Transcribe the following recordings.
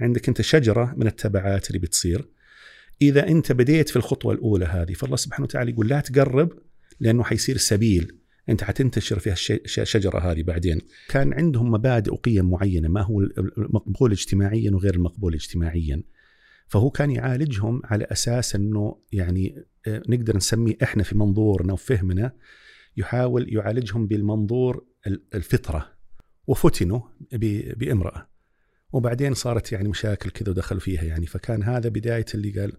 عندك أنت شجرة من التبعات اللي بتصير. إذا أنت بديت في الخطوة الأولى هذه فالله سبحانه وتعالى يقول لا تقرب لأنه حيصير سبيل. أنت حتنتشر فيها الشجرة هذه بعدين. كان عندهم مبادئ وقيم معينة ما هو المقبول اجتماعيا وغير المقبول اجتماعيا. فهو كان يعالجهم على أساس إنه يعني آه، نقدر نسميه إحنا في منظورنا وفهمنا يحاول يعالجهم بالمنظور الفطرة. وفتنوا بامرأة. وبعدين صارت يعني مشاكل كذا ودخلوا فيها يعني فكان هذا بداية اللي قال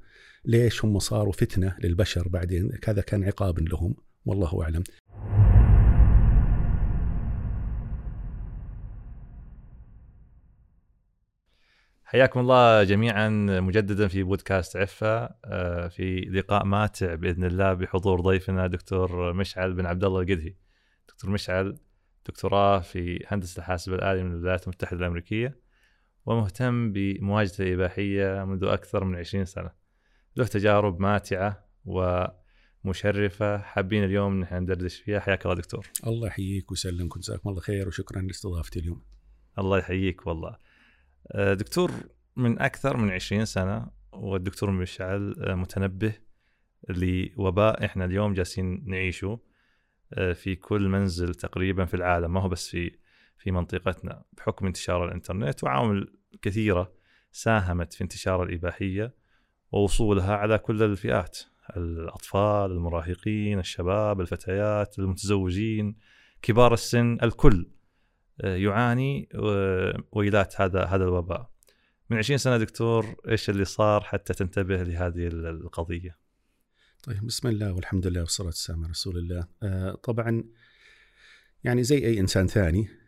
ليش هم صاروا فتنة للبشر بعدين هذا كان عقاب لهم والله أعلم. حياكم الله جميعا مجددا في بودكاست عفة آه، في لقاء ماتع بإذن الله بحضور ضيفنا دكتور مشعل بن عبد الله القدهي. دكتور مشعل دكتوراه في هندسة الحاسب الآلي من الولايات المتحدة الأمريكية ومهتم بمواجهه الإباحية منذ أكثر من 20 سنة. له تجارب ماتعة ومشرفة حابين اليوم نحن ندردش فيها حياك الله دكتور. الله يحييك ويسلمك جزاكم الله خير وشكرا لاستضافتي اليوم. الله يحييك والله. آه، دكتور من أكثر من 20 سنة والدكتور مشعل آه، متنبه لوباء إحنا اليوم جالسين نعيشه آه، في كل منزل تقريبا في العالم ما هو بس في في منطقتنا بحكم انتشار الإنترنت وعوامل كثيرة ساهمت في انتشار الإباحية ووصولها على كل الفئات الأطفال المراهقين الشباب الفتيات المتزوجين كبار السن الكل يعاني ويلات هذا هذا الوباء. من 20 سنة دكتور إيش اللي صار حتى تنتبه لهذه القضية؟ طيب بسم الله والحمد لله والصلاة والسلام على رسول الله. آه طبعا يعني زي أي إنسان ثاني آه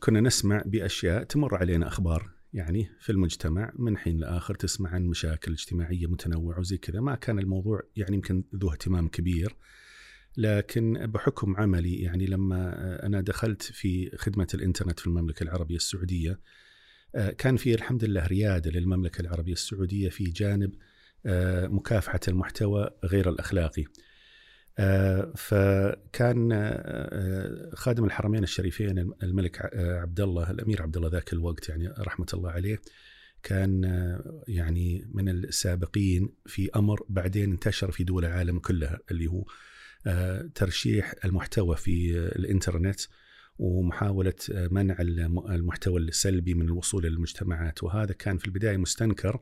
كنا نسمع بأشياء تمر علينا أخبار. يعني في المجتمع من حين لآخر تسمع عن مشاكل اجتماعية متنوعة وزي كذا. ما كان الموضوع يعني يمكن ذو اهتمام كبير. لكن بحكم عملي يعني لما أنا دخلت في خدمة الإنترنت في المملكة العربية السعودية آه، كان في الحمد لله ريادة للمملكة العربية السعودية في جانب آه، مكافحة المحتوى غير الأخلاقي. آه، فكان خادم الحرمين الشريفين الملك عبد الله الأمير عبد الله ذاك الوقت يعني رحمة الله عليه كان يعني من السابقين في أمر بعدين انتشر في دول العالم كلها اللي هو آه، ترشيح المحتوى في الإنترنت ومحاولة آه، منع المحتوى السلبي من الوصول إلى المجتمعات وهذا كان في البداية مستنكر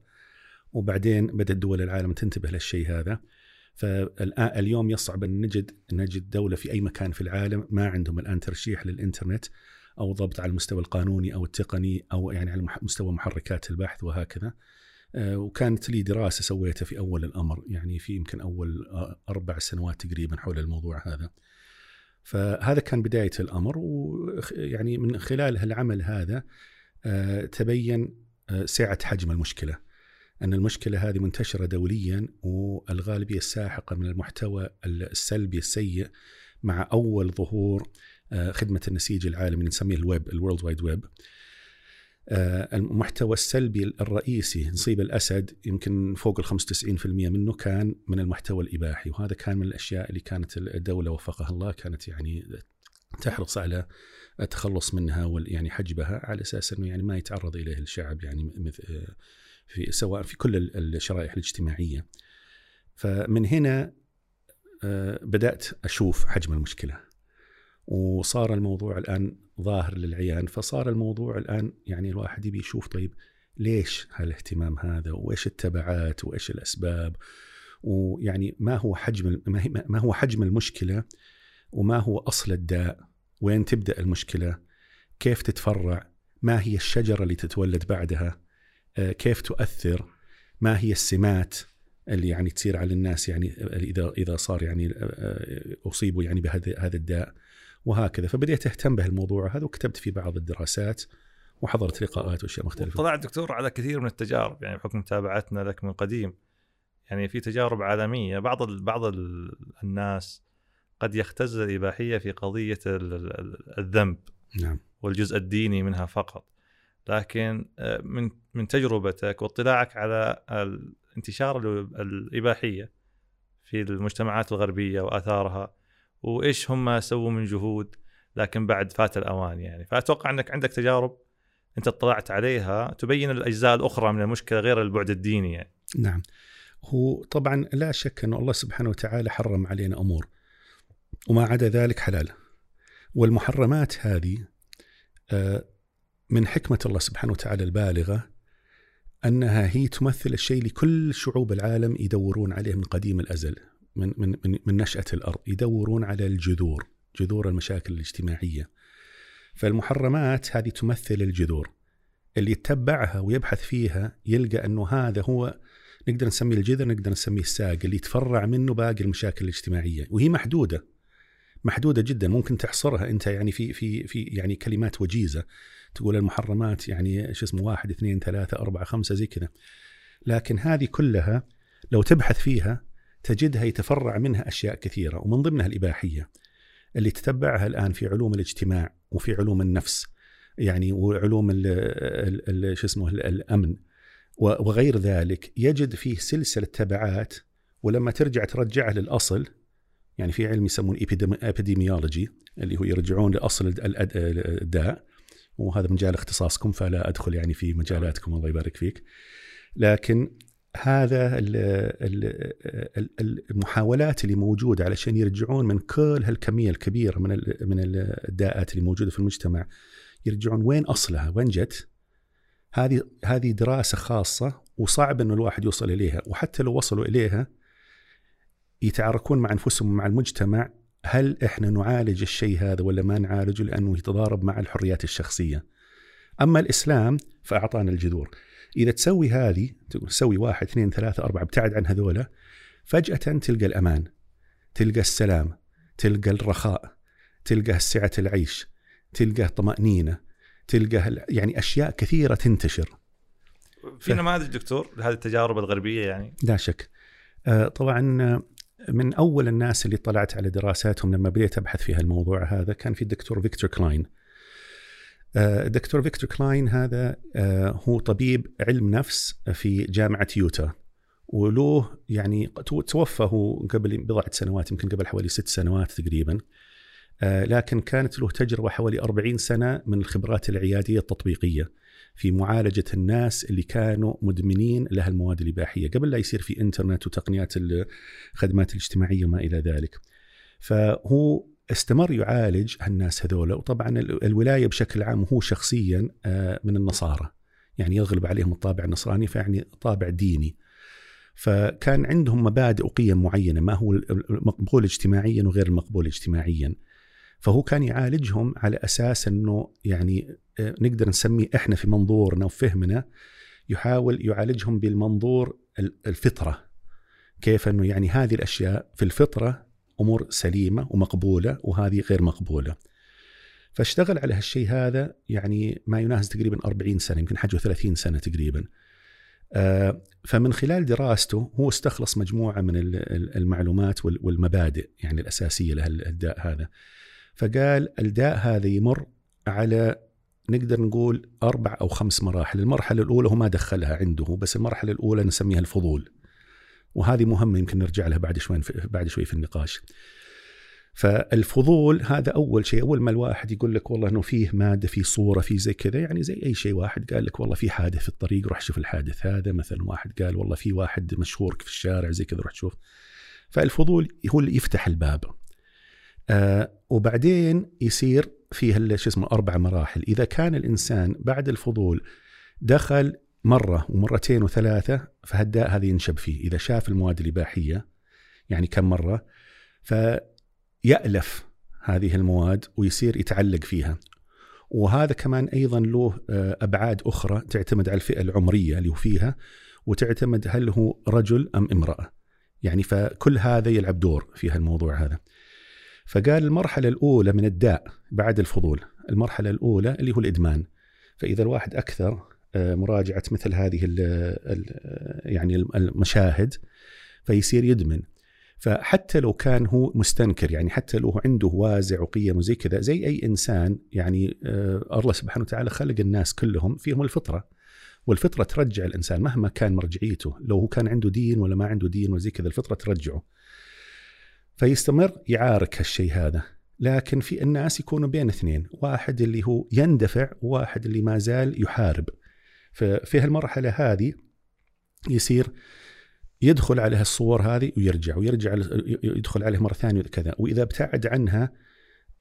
وبعدين بدأت دول العالم تنتبه للشيء هذا. فاليوم يصعب أن نجد نجد دولة في أي مكان في العالم ما عندهم الآن ترشيح للإنترنت أو ضبط على المستوى القانوني أو التقني أو يعني على مستوى محركات البحث وهكذا آه، وكانت لي دراسة سويتها في أول الأمر يعني في يمكن أول آه، أربع سنوات تقريبا حول الموضوع هذا. فهذا كان بداية الأمر ويعني من خلال العمل هذا آه، تبين سعة حجم المشكلة. أن المشكلة هذه منتشرة دوليا والغالبية الساحقة من المحتوى السلبي السيء مع أول ظهور خدمة النسيج العالمي نسميه ال web ال world wide web. آه، المحتوى السلبي الرئيسي نصيب الأسد يمكن فوق ال 95% منه كان من المحتوى الإباحي وهذا كان من الأشياء اللي كانت الدولة وفقها الله كانت يعني تحرص على التخلص منها يعني حجبها على أساس إنه يعني ما يتعرض إليه الشعب يعني مثل في سواء في كل الشرائح الاجتماعية. فمن هنا آه، بدأت أشوف حجم المشكلة. وصار الموضوع الآن ظاهر للعيان فصار الموضوع الآن يعني الواحد يبي يشوف طيب ليش هالاهتمام هذا؟ وإيش التبعات؟ وإيش الأسباب؟ ويعني ما هو حجم ما هو حجم المشكلة؟ وما هو أصل الداء؟ وين تبدأ المشكلة؟ كيف تتفرع؟ ما هي الشجرة اللي تتولد بعدها؟ كيف تؤثر ما هي السمات اللي يعني تصير على الناس يعني إذا إذا صار يعني آه، أصيبوا يعني بهذا هذا الداء وهكذا فبديت أهتم بهالموضوع هذا وكتبت في بعض الدراسات وحضرت لقاءات وأشياء مختلفة. طلعت دكتور على كثير من التجارب يعني بحكم متابعتنا لك من قديم. يعني في تجارب عالمية بعض ال بعض ال الناس قد يختز الإباحية في قضية الذنب نعم والجزء الديني منها فقط. لكن آه، من من تجربتك واطلاعك على انتشار الإباحية في المجتمعات الغربية وآثارها وإيش هم سووا من جهود لكن بعد فات الأوان يعني؟ فأتوقع إنك عندك تجارب أنت اطلعت عليها تبين الأجزاء الأخرى من المشكلة غير البعد الديني يعني. نعم. هو طبعا لا شك أن الله سبحانه وتعالى حرم علينا أمور وما عدا ذلك حلال. والمحرمات هذه آه، من حكمة الله سبحانه وتعالى البالغة أنها هي تمثل الشيء لكل شعوب العالم يدورون عليه من قديم الأزل من, من, من, من نشأة الأرض يدورون على الجذور جذور المشاكل الاجتماعية. فالمحرمات هذه تمثل الجذور. اللي يتبعها ويبحث فيها يلقى أنه هذا هو نقدر نسميه الجذر نقدر نسميه الساق اللي يتفرع منه باقي المشاكل الاجتماعية وهي محدودة. محدودة جدا ممكن تحصرها أنت يعني في في في يعني كلمات وجيزة. تقول المحرمات يعني شو اسمه واحد اثنين ثلاثة أربعة خمسة زي كذا. لكن هذه كلها لو تبحث فيها تجدها يتفرع منها أشياء كثيرة ومن ضمنها الإباحية اللي تتبعها الآن في علوم الاجتماع وفي علوم النفس يعني وعلوم شو اسمه الأمن. وغير ذلك يجد فيه سلسلة تبعات ولما ترجع ترجعه للأصل يعني في علم يسمونه ابيديميولوجي اللي هو يرجعون لأصل الداء وهذا مجال اختصاصكم فلا أدخل يعني في مجالاتكم الله يبارك فيك. لكن هذا المحاولات اللي موجودة علشان يرجعون من كل هالكمية الكبيرة من من الداءات اللي موجودة في المجتمع يرجعون وين أصلها؟ وين جت؟ هذه هذه دراسة خاصة وصعب إنه الواحد يوصل إليها وحتى لو وصلوا إليها يتعاركون مع أنفسهم ومع المجتمع هل إحنا نعالج الشيء هذا ولا ما نعالجه لأنه يتضارب مع الحريات الشخصية. أما الإسلام فأعطانا الجذور. إذا تسوي هذه تسوي واحد اثنين ثلاثة أربعة ابتعد عن هذولا فجأة تلقى الأمان تلقى السلام تلقى الرخاء تلقى سعة العيش تلقى الطمانينه تلقى يعني أشياء كثيرة تنتشر في نماذج دكتور لهذه التجارب الغربية يعني لا شك آه، طبعا من أول الناس اللي طلعت على دراساتهم لما بديت أبحث في هالموضوع هذا كان في الدكتور فيكتور كلاين. الدكتور فيكتور كلاين هذا آه، هو طبيب علم نفس في جامعة يوتا. وله يعني توفى هو قبل بضعة سنوات يمكن قبل حوالي ست سنوات تقريبا. آه، لكن كانت له تجربة حوالي 40 سنة من الخبرات العيادية التطبيقية. في معالجة الناس اللي كانوا مدمنين لها المواد الإباحية قبل لا يصير في إنترنت وتقنيات الخدمات الاجتماعية وما إلى ذلك. فهو استمر يعالج الناس هذولا وطبعا الولاية بشكل عام هو شخصيا آه، من النصارى يعني يغلب عليهم الطابع النصراني فيعني طابع ديني. فكان عندهم مبادئ وقيم معينة ما هو المقبول اجتماعيا وغير المقبول اجتماعيا. فهو كان يعالجهم على أساس إنه يعني آه، نقدر نسميه إحنا في منظورنا وفهمنا يحاول يعالجهم بالمنظور الفطرة كيف إنه يعني هذه الأشياء في الفطرة أمور سليمة ومقبولة وهذه غير مقبولة. فاشتغل على هالشيء هذا يعني ما يناهز تقريبا 40 سنة يمكن حجه 30 سنة تقريبا. آه، فمن خلال دراسته هو استخلص مجموعة من المعلومات والمبادئ يعني الأساسية لهالداء هذا. فقال الداء هذا يمر على نقدر نقول أربع أو خمس مراحل. المرحلة الأولى هو ما دخلها عنده بس المرحلة الأولى نسميها الفضول. وهذه مهمة يمكن نرجع لها بعد شوي بعد شوي في النقاش. فالفضول هذا أول شيء أول ما الواحد يقول لك والله أنه فيه مادة في صورة في زي كذا يعني زي أي شيء واحد قال لك والله في حادث في الطريق روح شوف الحادث هذا. مثلا واحد قال والله في واحد مشهور في الشارع زي كذا روح شوف. فالفضول هو اللي يفتح الباب. آه وبعدين يصير فيه شو اسمه أربع مراحل، إذا كان الإنسان بعد الفضول دخل مرة ومرتين وثلاثة فهالداء هذا ينشب فيه، إذا شاف المواد الإباحية يعني كم مرة فيألف هذه المواد ويصير يتعلق فيها. وهذا كمان أيضا له آه، أبعاد أخرى تعتمد على الفئة العمرية اللي هو فيها وتعتمد هل هو رجل أم امرأة. يعني فكل هذا يلعب دور في هالموضوع هذا. فقال المرحلة الأولى من الداء بعد الفضول المرحلة الأولى اللي هو الإدمان. فإذا الواحد أكثر آه، مراجعة مثل هذه ال يعني المشاهد فيصير يدمن. فحتى لو كان هو مستنكر يعني حتى لو عنده وازع وقيم وزي كذا زي أي إنسان يعني آه، الله سبحانه وتعالى خلق الناس كلهم فيهم الفطرة. والفطرة ترجع الإنسان مهما كان مرجعيته لو هو كان عنده دين ولا ما عنده دين وزي كذا الفطرة ترجعه. فيستمر يعارك هالشيء هذا. لكن في الناس يكونوا بين اثنين واحد اللي هو يندفع وواحد اللي ما زال يحارب. ففي هالمرحلة هذه يصير يدخل على الصور هذه ويرجع ويرجع يدخل عليه مرة ثانية وكذا. وإذا ابتعد عنها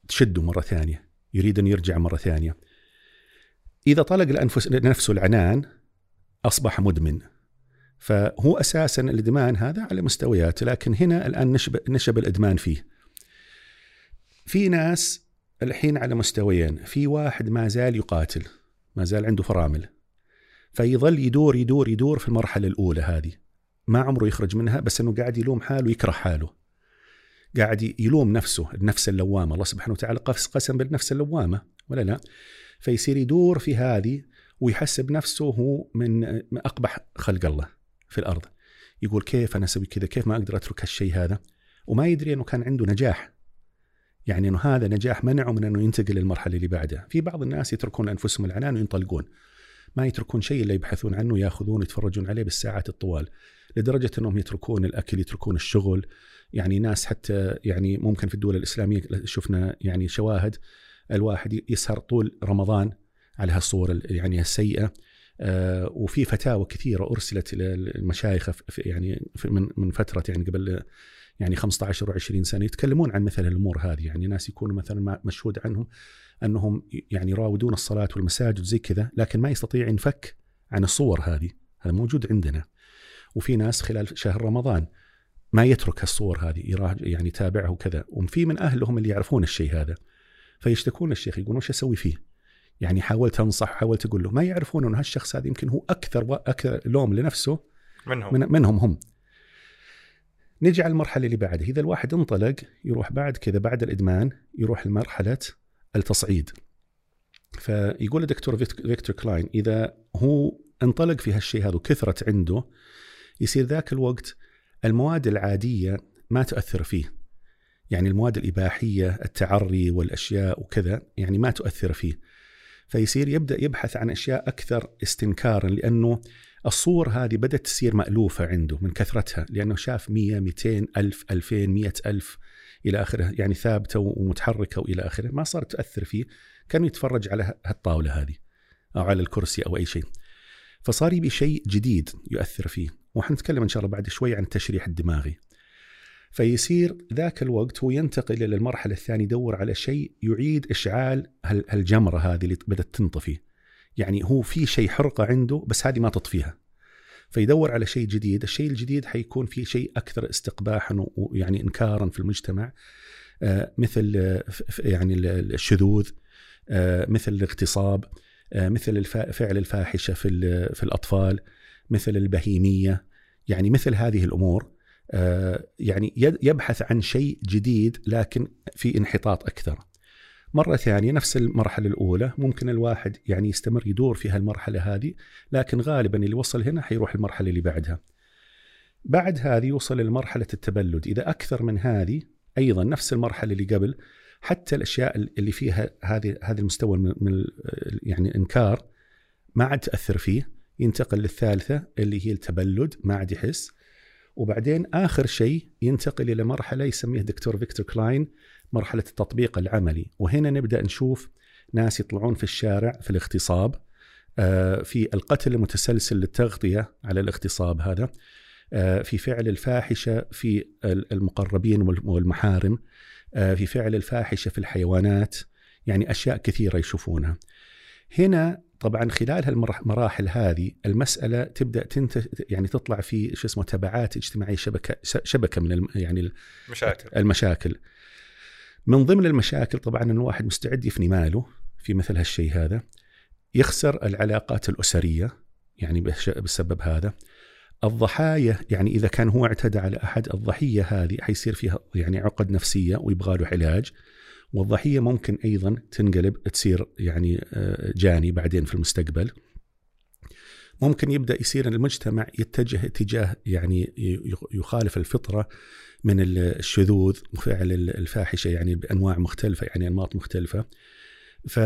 تشده مرة ثانية يريد أن يرجع مرة ثانية. إذا طلق لنفسه العنان أصبح مدمن. فهو أساسا الإدمان هذا على مستويات لكن هنا الآن نشب نشب الإدمان فيه. في ناس الحين على مستويين في واحد ما زال يقاتل ما زال عنده فرامل فيظل يدور يدور يدور في المرحلة الأولى هذه. ما عمره يخرج منها بس إنه قاعد يلوم حاله ويكره حاله. قاعد يلوم نفسه النفس اللوامة. الله سبحانه وتعالى قسم بالنفس اللوامة ولا لا؟ فيصير يدور في هذه ويحسب نفسه من أقبح خلق الله. في الأرض. يقول كيف أنا أسوي كذا؟ كيف ما أقدر أترك هالشيء هذا؟ وما يدري إنه كان عنده نجاح. يعني إنه هذا نجاح منعه من إنه ينتقل للمرحلة اللي بعدها. في بعض الناس يتركون أنفسهم العنان وينطلقون. ما يتركون شيء إلا يبحثون عنه ياخذون يتفرجون عليه بالساعات الطوال. لدرجة إنهم يتركون الأكل يتركون الشغل. يعني ناس حتى يعني ممكن في الدول الإسلامية شفنا يعني شواهد. الواحد يسهر طول رمضان على هالصور يعني السيئه وفي فتاوى كثيرة أرسلت إلى المشايخ يعني من من فترة يعني قبل يعني 15 و20 سنة يتكلمون عن مثل الأمور هذه. يعني ناس يكونوا مثلا مشهود عنهم أنهم يعني يراودون الصلاة والمساجد زي كذا لكن ما يستطيع ينفك عن الصور هذه. هذا موجود عندنا. وفي ناس خلال شهر رمضان ما يترك الصور هذه يعني يتابعها وكذا. وفي من أهلهم اللي يعرفون الشيء هذا. فيشتكون الشيخ يقولون وش أسوي فيه؟ يعني حاولت انصح حاولت أقول له ما يعرفون إنه هالشخص هذا يمكن هو أكثر أكثر لوم لنفسه منهم. من منهم هم. نجي على المرحلة اللي بعدها. إذا الواحد انطلق يروح بعد كذا بعد الإدمان يروح لمرحلة التصعيد. فيقول الدكتور فيكتور كلاين إذا هو انطلق في هالشيء هذا وكثرت عنده يصير ذاك الوقت المواد العادية ما تؤثر فيه. يعني المواد الإباحية التعري والأشياء وكذا يعني ما تؤثر فيه. فيصير يبدأ يبحث عن أشياء أكثر استنكارا لأنه الصور هذه بدأت تصير مألوفة عنده من كثرتها لأنه شاف 100 200 ألف 2000 100 ألف إلى آخره يعني ثابتة ومتحركة وإلى آخره ما صارت تأثر فيه كان يتفرج على هالطاولة هذه أو على الكرسي أو أي شيء. فصار يبي شيء جديد يؤثر فيه وحنتكلم إن شاء الله بعد شوي عن التشريح الدماغي. فيصير ذاك الوقت هو ينتقل إلى المرحلة الثانية يدور على شيء يعيد إشعال هالجمرة هذه اللي بدأت تنطفي. يعني هو في شيء حرقة عنده بس هذه ما تطفيها. فيدور على شيء جديد الشيء الجديد حيكون في شيء أكثر استقباحا ويعني انكارا في المجتمع. آه، مثل آه، يعني الشذوذ آه، مثل الاغتصاب مثل فعل الفاحشة في في الأطفال مثل البهيمية. يعني مثل هذه الأمور. يعني يبحث عن شيء جديد لكن في انحطاط أكثر. مرة ثانية نفس المرحلة الأولى ممكن الواحد يعني يستمر يدور في هالمرحلة هذه لكن غالبا اللي وصل هنا حيروح المرحلة اللي بعدها. بعد هذه يوصل لمرحلة التبلد. إذا أكثر من هذه أيضا نفس المرحلة اللي قبل حتى الأشياء اللي فيها هذه هذا المستوى من يعني الإنكار ما عاد تأثر فيه ينتقل للثالثة اللي هي التبلد ما عاد يحس. وبعدين آخر شيء ينتقل إلى مرحلة يسميها دكتور فيكتور كلاين مرحلة التطبيق العملي. وهنا نبدأ نشوف ناس يطلعون في الشارع في الاغتصاب آه، في القتل المتسلسل للتغطية على الاغتصاب هذا آه، في فعل الفاحشة في المقربين والمحارم آه، في فعل الفاحشة في الحيوانات يعني أشياء كثيرة يشوفونها. هنا طبعا خلال المراحل هذه المسألة تبدأ تنت يعني تطلع في شو اسمه تبعات اجتماعية شبكه شبكة من يعني المشاكل المشاكل. من ضمن المشاكل طبعا إن الواحد مستعد يفني ماله في مثل هالشيء هذا يخسر العلاقات الأسرية يعني بسبب هذا. الضحايا يعني إذا كان هو اعتدى على أحد الضحية هذه حيصير فيها يعني عقد نفسية ويبغى له علاج. والضحية ممكن أيضا تنقلب تصير يعني آه، جاني بعدين في المستقبل ممكن يبدأ يصير المجتمع يتجه اتجاه يعني يخالف الفطرة من الشذوذ وفعل الفاحشة يعني بأنواع مختلفة يعني أنماط مختلفة. ف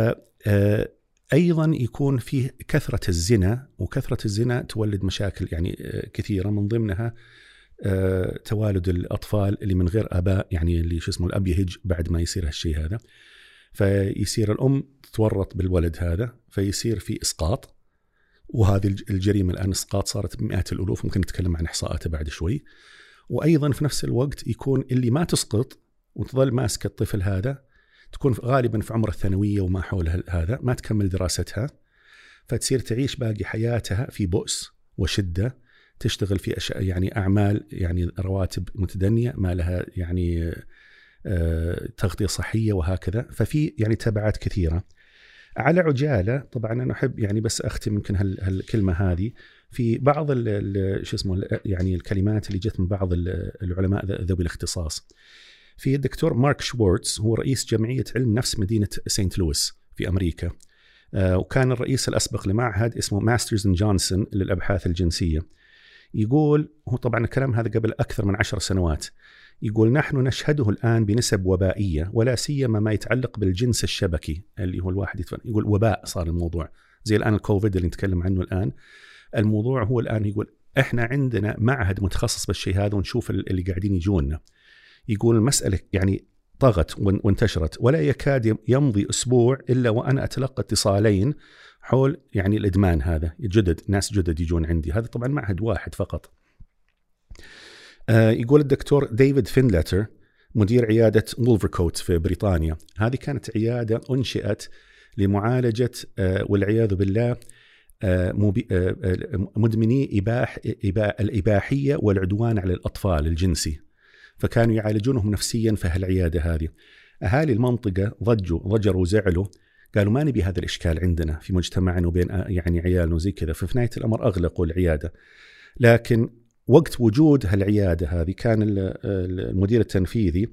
آه، أيضا يكون فيه كثرة الزنا وكثرة الزنا تولد مشاكل يعني آه، كثيرة من ضمنها توالد الأطفال اللي من غير أباء يعني اللي شو اسمه الأب يهج بعد ما يصير هالشيء هذا. فيصير الأم تتورط بالولد هذا فيصير في إسقاط. وهذه الجريمة الآن إسقاط صارت بمئات الألوف ممكن نتكلم عن إحصاءاتها بعد شوي. وأيضا في نفس الوقت يكون اللي ما تسقط وتظل ماسكة الطفل هذا تكون غالبا في عمر الثانوية وما حول هذا ما تكمل دراستها. فتصير تعيش باقي حياتها في بؤس وشدة. تشتغل في أشياء يعني أعمال يعني رواتب متدنية ما لها يعني آه، تغطية صحية وهكذا. ففي يعني تبعات كثيرة. على عجالة طبعا أنا أحب يعني بس أختم يمكن هالكلمة هذه. في بعض شو اسمه يعني الكلمات اللي جت من بعض العلماء ذوي الاختصاص. في الدكتور مارك شوارتز هو رئيس جمعية علم نفس مدينة سانت لويس في أمريكا. آه، وكان الرئيس الأسبق لمعهد اسمه Masters and Johnson للأبحاث الجنسية. يقول هو طبعا الكلام هذا قبل أكثر من عشر سنوات يقول نحن نشهده الآن بنسب وبائية ولا سيما ما يتعلق بالجنس الشبكي اللي هو الواحد يتفن. يقول وباء صار الموضوع زي الآن الكوفيد اللي نتكلم عنه الآن الموضوع هو الآن يقول إحنا عندنا معهد متخصص بالشيء هذا ونشوف اللي قاعدين يجونا يقول المساله يعني طغت وانتشرت ولا يكاد يمضي أسبوع إلا وأنا أتلقى اتصالين حول يعني الإدمان هذا جدد ناس جدد يجون عندي. هذا طبعا معهد واحد فقط. آه يقول الدكتور ديفيد فينلتر مدير عيادة وولفركوت في بريطانيا. هذه كانت عيادة أنشئت لمعالجة آه والعياذ بالله آه, مدمني إباح الإباحية والعدوان على الأطفال الجنسي. فكانوا يعالجونهم نفسيا في هالعيادة هذه. أهالي المنطقة ضجوا ضجروا وزعلوا قالوا ما نبي هذا الإشكال عندنا في مجتمعنا وبين يعني عيالنا وزي كذا. ففي نهاية الأمر أغلقوا العيادة. لكن وقت وجود هالعيادة هذه كان المدير التنفيذي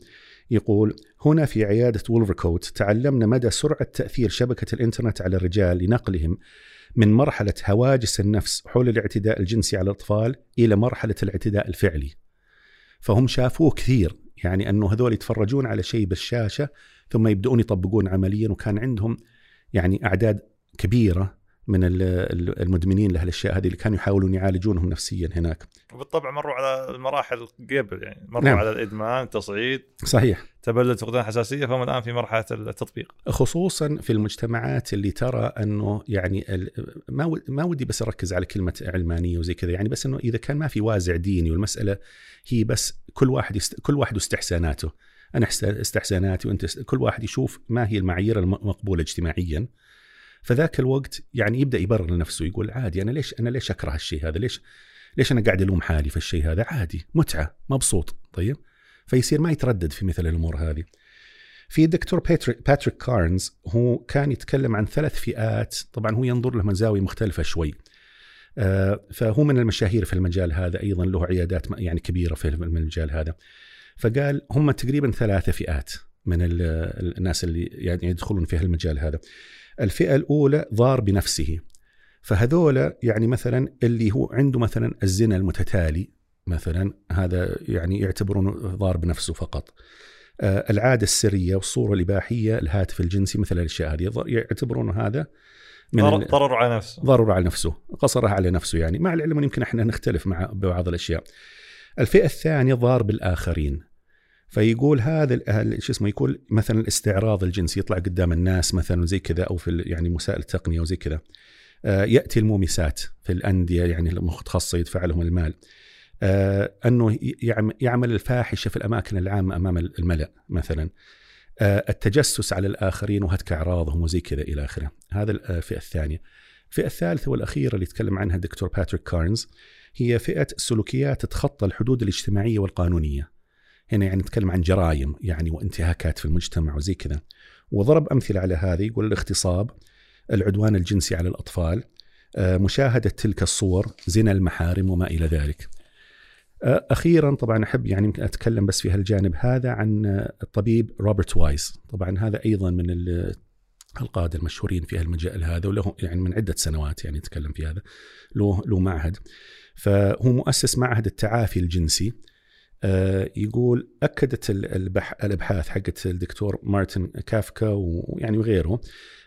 يقول هنا في عيادة وولفركوت تعلمنا مدى سرعة تأثير شبكة الإنترنت على الرجال لنقلهم من مرحلة هواجس النفس حول الاعتداء الجنسي على الأطفال إلى مرحلة الاعتداء الفعلي. فهم شافوه كثير يعني أنه هذول يتفرجون على شيء بالشاشة ثم يبدؤون يطبقون عمليا وكان عندهم يعني أعداد كبيرة من المدمنين لهالأشياء هذه اللي كانوا يحاولون يعالجونهم نفسيا هناك. وبالطبع مروا على المراحل قبل يعني مروا نعم. على الإدمان، تصعيد صحيح تبلد فقدان حساسيه فهم الآن في مرحلة التطبيق. خصوصا في المجتمعات اللي ترى أنه يعني ما ما ودي بس أركز على كلمة علمانية وزي كذا يعني بس أنه إذا كان ما في وازع ديني والمسألة هي بس كل واحد يست... كل واحد واستحساناته. أنا استحساناتي وأنت كل واحد يشوف ما هي المعايير المقبولة اجتماعيا. فذاك الوقت يعني يبدأ يبرر لنفسه يقول عادي أنا ليش أنا ليش أكره الشيء هذا؟ ليش ليش أنا قاعد ألوم حالي في الشيء هذا؟ عادي متعة مبسوط طيب فيصير ما يتردد في مثل الأمور هذه. في الدكتور باتريك باتريك كارنز هو كان يتكلم عن ثلاث فئات طبعا هو ينظر له من زاوية مختلفة شوي. آه فهو من المشاهير في المجال هذا أيضا له عيادات يعني كبيرة في المجال هذا. فقال هم تقريبا ثلاثة فئات من الناس اللي يعني يدخلون في هالمجال هذا. الفئة الأولى ضار بنفسه. فهذول يعني مثلا اللي هو عنده مثلا الزنا المتتالي مثلا هذا يعني يعتبرونه ضار بنفسه فقط. آه العادة السرية والصورة الإباحية الهاتف الجنسي مثل الأشياء هذه يعتبرون هذا من ضرر على نفسه. ضرر على نفسه قصرها على نفسه يعني. مع العلم يمكن إحنا نختلف مع بعض الأشياء. الفئة الثانية ضار بالآخرين. فيقول هذا شو اسمه يقول مثلا الاستعراض الجنسي يطلع قدام الناس مثلا زي كذا أو في يعني وسائل التقنيه وزي كذا. آه، يأتي المومسات في الأندية يعني المتخصصة يدفع لهم المال. آه، أنه يعمل الفاحشة في الأماكن العامة أمام الملأ مثلا. آه، التجسس على الآخرين وهتك أعراضهم وزي كذا إلى آخره. هذا الفئة الثانية. الفئة الثالثة والأخيرة اللي يتكلم عنها الدكتور باتريك كارنز هي فئة سلوكيات تتخطى الحدود الاجتماعية والقانونية. هنا يعني نتكلم عن جرائم يعني وانتهاكات في المجتمع وزي كذا. وضرب أمثلة على هذه يقول الاغتصاب العدوان الجنسي على الأطفال آه، مشاهدة تلك الصور زنا المحارم وما إلى ذلك. آه، أخيرا طبعا أحب يعني أتكلم بس في هالجانب هذا عن الطبيب روبرت وايز طبعا هذا أيضا من القادة المشهورين في هالمجال هذا وله يعني من عدة سنوات يعني يتكلم في هذا له له معهد. فهو مؤسس معهد التعافي الجنسي. آه، يقول أكدت الأبحاث حقت الدكتور مارتن كافكا ويعني وغيره.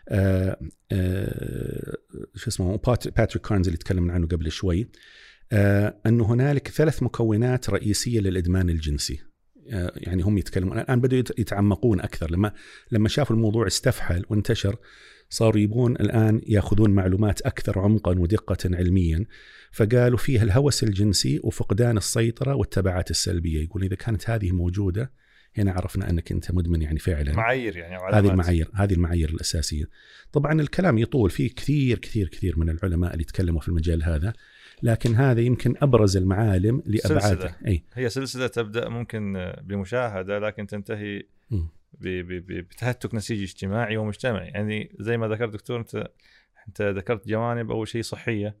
آه، آه، شو اسمه باتريك كارنز اللي تكلمنا عنه قبل شوي. انه هنالك ثلاث مكونات رئيسية للإدمان الجنسي. يعني هم يتكلمون الآن بدأوا يتعمقون أكثر. لما لما شافوا الموضوع استفحل وانتشر صاروا يبون الآن يأخذون معلومات أكثر عمقا ودقة علميا فقالوا فيها الهوس الجنسي وفقدان السيطرة والتبعات السلبية. يقول إذا كانت هذه موجودة هنا عرفنا أنك أنت مدمن يعني فعلا. معايير يعني هذه المعايير هذه المعايير الأساسية. طبعا الكلام يطول فيه كثير كثير كثير من العلماء اللي تكلموا في المجال هذا لكن هذا يمكن أبرز المعالم لابعاد أي. هي سلسلة تبدأ ممكن بمشاهدة لكن تنتهي بتهتك نسيجي اجتماعي ومجتمعي. يعني زي ما ذكرت دكتور انت انت ذكرت جوانب أول شيء صحية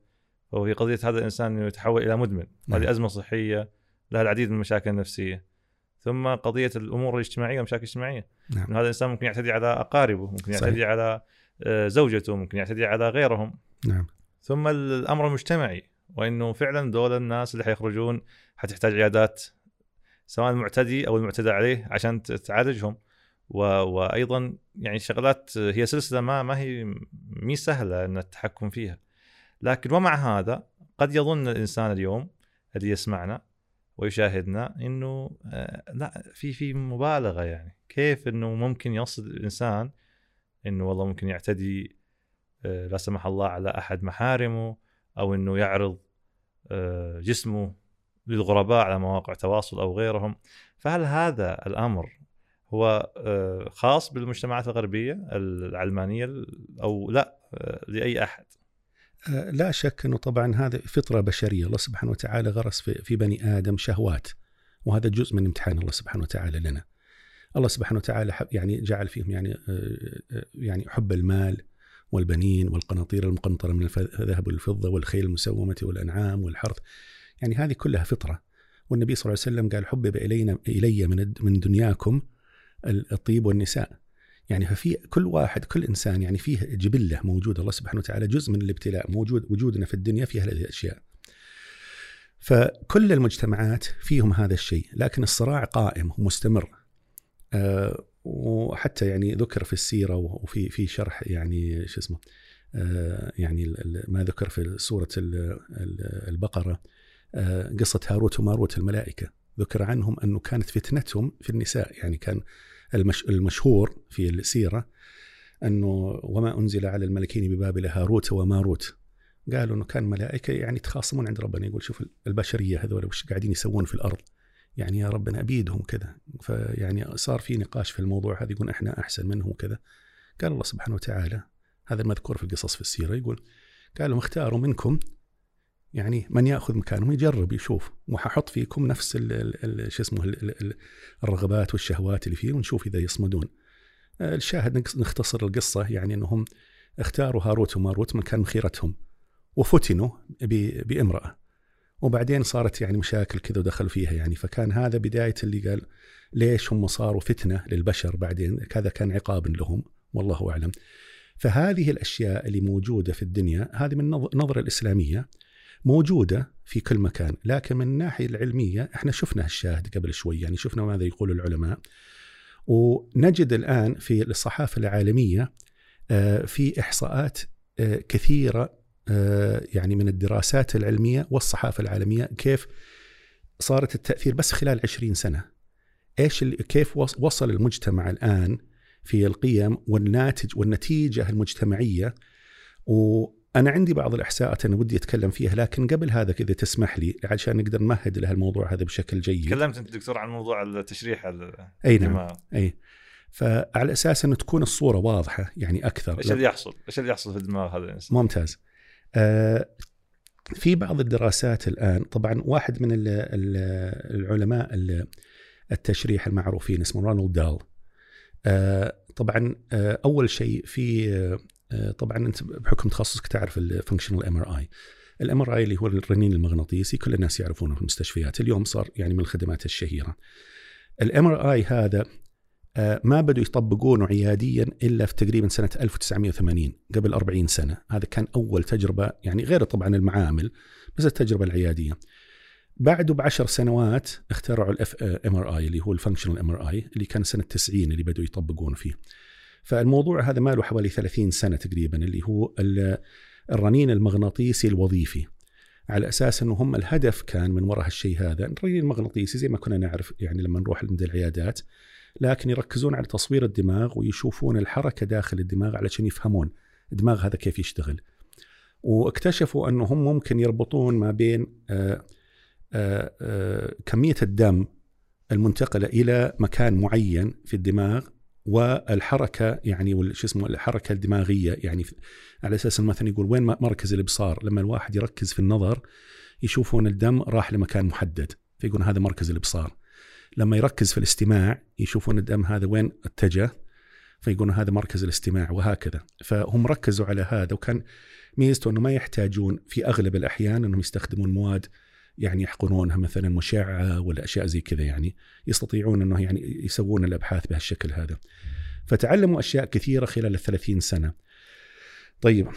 وهي قضية هذا الإنسان إنه يتحول إلى مدمن. نعم. هذه أزمة صحية لها العديد من المشاكل النفسية. ثم قضية الأمور الاجتماعية والمشاكل الاجتماعيه نعم. هذا الإنسان ممكن يعتدي على أقاربه ممكن يعتدي صحيح. على آه، زوجته ممكن يعتدي على غيرهم. نعم. ثم الأمر المجتمعي وإنه فعلا دول الناس اللي حيخرجون حتحتاج عيادات سواء المعتدي أو المعتدى عليه عشان تعالجهم و... وأيضا يعني شغلات هي سلسلة ما ما هي مي سهلة إن التحكم فيها. لكن ومع هذا قد يظن الإنسان اليوم اللي يسمعنا ويشاهدنا إنه آه، لا في في مبالغة يعني. كيف إنه ممكن يصل الإنسان إنه والله ممكن يعتدي آه، لا سمح الله على أحد محارمه أو إنه يعرض آه، جسمه للغرباء على مواقع تواصل أو غيرهم. فهل هذا الأمر هو خاص بالمجتمعات الغربية العلمانية أو لا لأي أحد آه، لا شك إنه طبعا هذه فطرة بشرية الله سبحانه وتعالى غرس في بني آدم شهوات وهذا جزء من امتحان الله سبحانه وتعالى لنا. الله سبحانه وتعالى يعني جعل فيهم يعني آه، آه، يعني حب المال والبنين والقناطير المقنطرة من الذهب والفضة والخيل المسومة والأنعام والحرث. يعني هذه كلها فطرة. والنبي صلى الله عليه وسلم قال حبب الينا إلي من من دنياكم الطيب والنساء. يعني ففي كل واحد كل إنسان يعني فيه جبلة موجودة الله سبحانه وتعالى جزء من الابتلاء موجود وجودنا في الدنيا فيها هذه الأشياء. فكل المجتمعات فيهم هذا الشيء، لكن الصراع قائم ومستمر. أه وحتى يعني ذكر في السيرة وفي في شرح يعني شو اسمه أه يعني ما ذكر في سورة البقرة أه قصة هاروت وماروت الملائكة ذكر عنهم أنه كانت فتنتهم في النساء يعني كان المش المشهور في السيرة أنه وما أنزل على الملكين ببابل هاروت وماروت. قالوا أنه كان ملائكة يعني يتخاصمون عند ربنا. يقول شوف البشرية هذول وش قاعدين يسوون في الأرض. يعني يا ربنا أبيدهم كذا. فيعني صار في نقاش في الموضوع هذا. يقول إحنا أحسن منهم وكذا قال الله سبحانه وتعالى هذا المذكور في القصص في السيرة. يقول قال لهم اختاروا منكم يعني من يأخذ مكانهم يجرب يشوف وححط فيكم نفس شو اسمه الرغبات والشهوات اللي فيه ونشوف إذا يصمدون. آه، الشاهد نختصر القصة يعني إنهم اختاروا هاروت وماروت من كان خيرتهم وفتنوا بامرأة. وبعدين صارت يعني مشاكل كذا ودخلوا فيها يعني فكان هذا بداية اللي قال ليش هم صاروا فتنة للبشر بعدين كذا كان عقاب لهم والله أعلم. فهذه الأشياء اللي موجودة في الدنيا هذه من النظره الإسلامية موجودة في كل مكان لكن من الناحية العلمية إحنا شفنا الشاهد قبل شوي يعني شفنا ماذا يقول العلماء. ونجد الآن في الصحافة العالمية آه، في إحصاءات آه، كثيرة آه، يعني من الدراسات العلمية والصحافة العالمية كيف صارت التأثير بس خلال 20 سنة. إيش كيف وصل المجتمع الآن في القيم والناتج والنتيجة المجتمعية؟ و أنا عندي بعض الاحصاءات أنا ودي أتكلم فيها لكن قبل هذا كذا تسمح لي عشان نقدر نمهد لهالموضوع هذا بشكل جيد. تكلمت أنت دكتور عن موضوع التشريح أي نعم أي فعلى أساس انه تكون الصورة واضحة يعني أكثر إيش اللي يحصل؟ إيش اللي يحصل في دماغ هذا الإنسان؟ ممتاز. آه في بعض الدراسات الآن طبعا واحد من العلماء التشريح المعروفين اسمه رونالد دال آه طبعا آه أول شيء في آه، طبعا أنت بحكم تخصصك تعرف ال functional MRI ال MRI اللي هو الرنين المغناطيسي كل الناس يعرفونه في المستشفيات. اليوم صار يعني من الخدمات الشهيرة. ال MRI هذا آه، ما بدوا يطبقونه عياديا إلا في تقريبا سنة 1980 قبل 40 سنة. هذا كان أول تجربة يعني غير طبعا المعامل بس التجربة العيادية. بعده بعشر سنوات اخترعوا ال fMRI اللي هو ال functional MRI اللي كان سنة 90 اللي بدوا يطبقون فيه. فالموضوع هذا ما له حوالي 30 سنة تقريبا اللي هو الرنين المغناطيسي الوظيفي على أساس إنه هم الهدف كان من وراء هالشيء هذا الرنين المغناطيسي زي ما كنا نعرف يعني لما نروح عند العيادات لكن يركزون على تصوير الدماغ ويشوفون الحركة داخل الدماغ علشان يفهمون الدماغ هذا كيف يشتغل. واكتشفوا إنه هم ممكن يربطون ما بين آآ آآ كمية الدم المنتقلة إلى مكان معين في الدماغ والحركة يعني شو اسمه الحركة الدماغية. يعني على أساس مثلا يقول وين مركز الابصار لما الواحد يركز في النظر يشوفون الدم راح لمكان محدد فيقولون هذا مركز الابصار لما يركز في الاستماع يشوفون الدم هذا وين اتجه فيقولون هذا مركز الاستماع وهكذا. فهم ركزوا على هذا وكان ميزته إنه ما يحتاجون في أغلب الأحيان إنهم يستخدمون مواد يعني يحقنونها مثلا مشعه ولا أشياء زي كذا يعني يستطيعون إنه يعني يسوون الأبحاث بهالشكل هذا. فتعلموا أشياء كثيرة خلال ال 30 سنة. طيب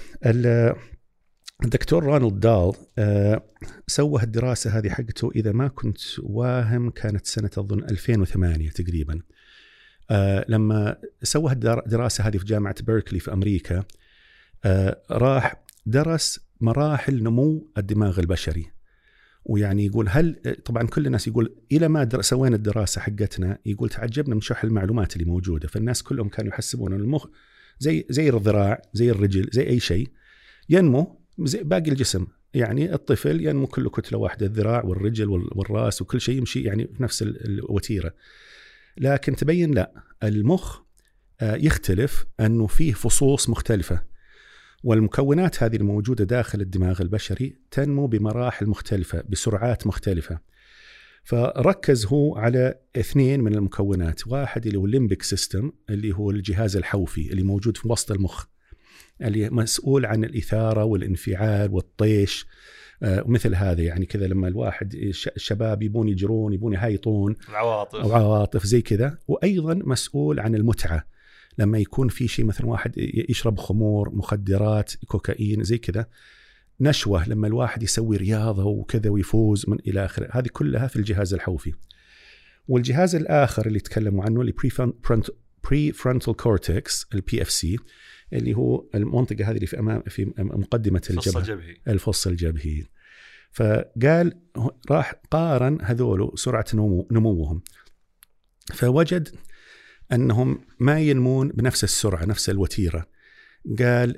الدكتور رونالد دال آه سوى الدراسة هذه حقته إذا ما كنت واهم كانت سنة أظن 2008 تقريبا. آه لما سوى الدراسه هذه في جامعة بيركلي في أمريكا آه راح درس مراحل نمو الدماغ البشري ويعني يقول هل طبعا كل الناس يقول إلى ما سوينا الدراسة حقتنا يقول تعجبنا من شح المعلومات اللي موجودة فالناس كلهم كانوا يحسبون ان المخ زي زي الذراع زي الرجل زي أي شيء ينمو زي باقي الجسم. يعني الطفل ينمو كله كتلة واحدة الذراع والرجل والرأس وكل شيء يمشي يعني في نفس الوتيرة. لكن تبين لا المخ يختلف أنه فيه فصوص مختلفة. والمكونات هذه الموجودة داخل الدماغ البشري تنمو بمراحل مختلفة بسرعات مختلفة. فركز هو على اثنين من المكونات. واحد اللي هو الليمبك سيستم اللي هو الجهاز الحوفي اللي موجود في وسط المخ اللي مسؤول عن الإثارة والانفعال والطيش. ومثل هذا يعني كذا لما الواحد الشباب يبون يجرون يبون يهايطون العواطف. أو عواطف زي كذا. وأيضا مسؤول عن المتعة. لما يكون في شيء مثلا واحد يشرب خمور مخدرات كوكايين زي كذا نشوة لما الواحد يسوي رياضة وكذا ويفوز من إلى آخره. هذه كلها في الجهاز الحوفي والجهاز الآخر اللي تكلموا عنه اللي prefrontal cortex ال PFC اللي هو المنطقة هذه اللي في امام في مقدمة الجبهة. الجبهي الفص الجبهي. فقال راح قارن هذول سرعة نمو نموهم. فوجد أنهم ما ينمون بنفس السرعة نفس الوتيرة. قال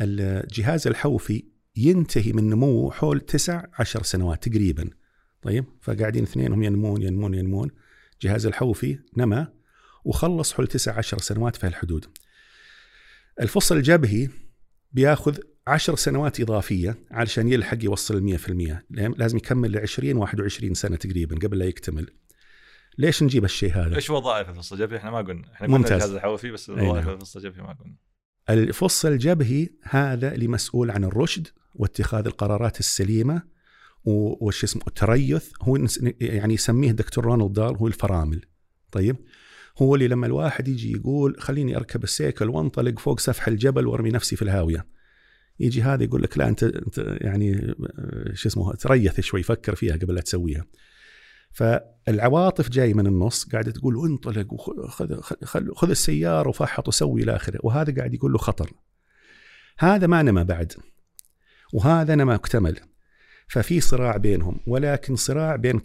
الجهاز الحوفي ينتهي من نموه حول تسع عشر سنوات تقريبا. طيب؟ فقاعدين اثنينهم ينمون ينمون ينمون. جهاز الحوفي نما وخلص حول تسع عشر سنوات في هالحدود. الفصل الجبهي بياخذ عشر سنوات إضافية علشان يلحق يوصل المية في المية. لازم يكمل ل 20 21 سنة تقريبا قبل لا يكتمل. ليش نجيب الشيء هذا؟ إيش وظائف الفص الجبهي؟ إحنا ما قلنا. إحنا ممتاز. قلنا الجهاز الحوفي بس وظائف الفص الجبهي ما قلنا. الفص الجبهي هذا اللي مسؤول عن الرشد واتخاذ القرارات السليمة وش اسمه التريث هو يعني يسميه دكتور رونالد دال هو الفرامل. طيب؟ هو اللي لما الواحد يجي يقول خليني أركب السيكل وانطلق فوق سفح الجبل وارمي نفسي في الهاوية. يجي هذا يقول لك لا انت أنت يعني شو اسمه تريث شوي فكر فيها قبل لا تسويها. فالعواطف جاي من النص قاعدة تقول انطلق وخذ خذ, خذ السيارة وفحط وسوي إلى آخره. وهذا قاعد يقول له خطر. هذا ما نما بعد وهذا نما اكتمل ففي صراع بينهم ولكن صراع بين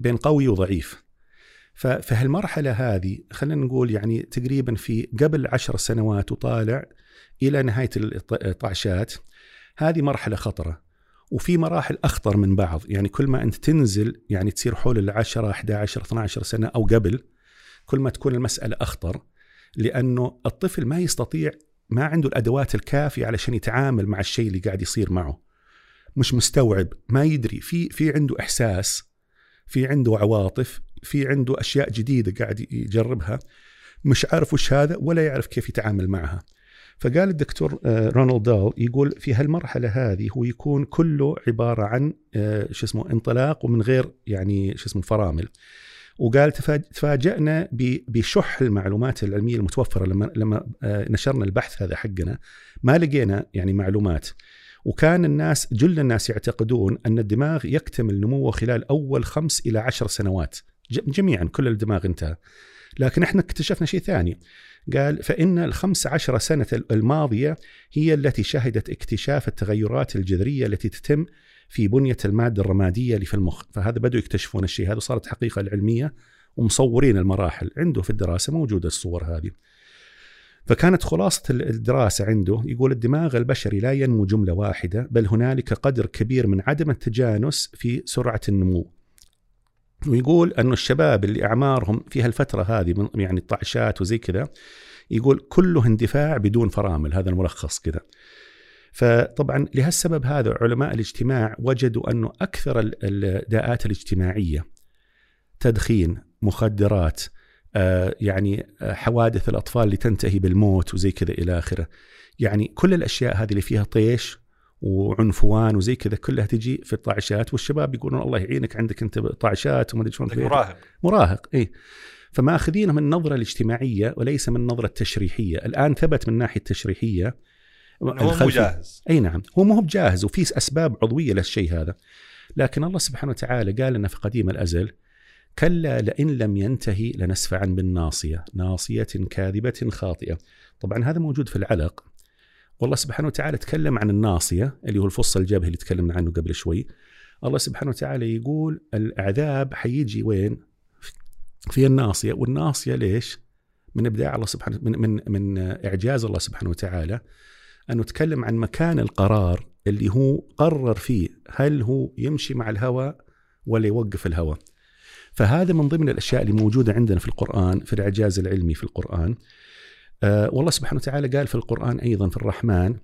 بين قوي وضعيف. ففي هالمرحلة هذه خلينا نقول يعني تقريبا في قبل عشر سنوات وطالع إلى نهاية الطعشات هذه مرحلة خطرة. وفي مراحل أخطر من بعض. يعني كل ما أنت تنزل يعني تصير حول ال 10 11 12 سنة أو قبل كل ما تكون المسألة أخطر لأنه الطفل ما يستطيع ما عنده الأدوات الكافية علشان يتعامل مع الشيء اللي قاعد يصير معه. مش مستوعب ما يدري. في في عنده إحساس في عنده عواطف في عنده أشياء جديدة قاعد يجربها مش عارف وش هذا ولا يعرف كيف يتعامل معها. فقال الدكتور رونالد دال يقول في هالمرحلة هذه هو يكون كله عبارة عن شو اسمه انطلاق ومن غير يعني شو اسمه فرامل. وقال تفاجأنا بشح المعلومات العلمية المتوفرة لما لما نشرنا البحث هذا حقنا. ما لقينا يعني معلومات. وكان الناس جل الناس يعتقدون أن الدماغ يكتمل نموه خلال أول خمس إلى عشر سنوات. جميعا كل الدماغ انتهى. لكن إحنا اكتشفنا شيء ثاني. قال فإن الخمس عشر سنة الماضية هي التي شهدت اكتشاف التغيرات الجذرية التي تتم في بنية المادة الرمادية اللي في المخ. فهذا بدوا يكتشفون الشيء. هذا صارت حقيقة العلمية ومصورين المراحل عنده في الدراسة موجودة الصور هذه. فكانت خلاصة الدراسة عنده يقول الدماغ البشري لا ينمو جملة واحدة بل هنالك قدر كبير من عدم التجانس في سرعة النمو. ويقول أن الشباب اللي أعمارهم في هالفترة هذه من يعني الطعشات وزي كذا يقول كله اندفاع بدون فرامل هذا الملخص كذا فطبعا لهالسبب هذا علماء الاجتماع وجدوا أنه أكثر الداءات الاجتماعية تدخين مخدرات آه، يعني آه، حوادث الأطفال اللي تنتهي بالموت وزي كذا إلى آخره. يعني كل الأشياء هذه اللي فيها طيش وعنفوان وزي كذا كلها تجي في الطاعشات والشباب يقولون الله يعينك عندك أنت طاعشات وما أدري شلون مراهق. مراهق اي فماخذينه من النظره الاجتماعية وليس من النظره التشريحية، الآن ثبت من الناحيه التشريحية هو مو جاهز. أي نعم هو مو بجاهز وفي أسباب عضوية للشيء هذا. لكن الله سبحانه وتعالى قال لنا في قديم الأزل كلا لئن لم ينتهي لنسفعا بالناصية، ناصية كاذبة خاطئة. طبعا هذا موجود في العلق. والله سبحانه وتعالى تكلم عن الناصية اللي هو الفص الجبهي اللي تكلمنا عنه قبل شوي. الله سبحانه وتعالى يقول العذاب حيجي وين؟ في الناصية، والناصية ليش؟ من إبداع الله سبحانه من من من إعجاز الله سبحانه وتعالى انه تكلم عن مكان القرار اللي هو قرر فيه هل هو يمشي مع الهوى ولا يوقف الهوى فهذا من ضمن الأشياء اللي موجودة عندنا في القرآن في الإعجاز العلمي في القرآن آه والله سبحانه وتعالى قال في القرآن أيضا في الرحمن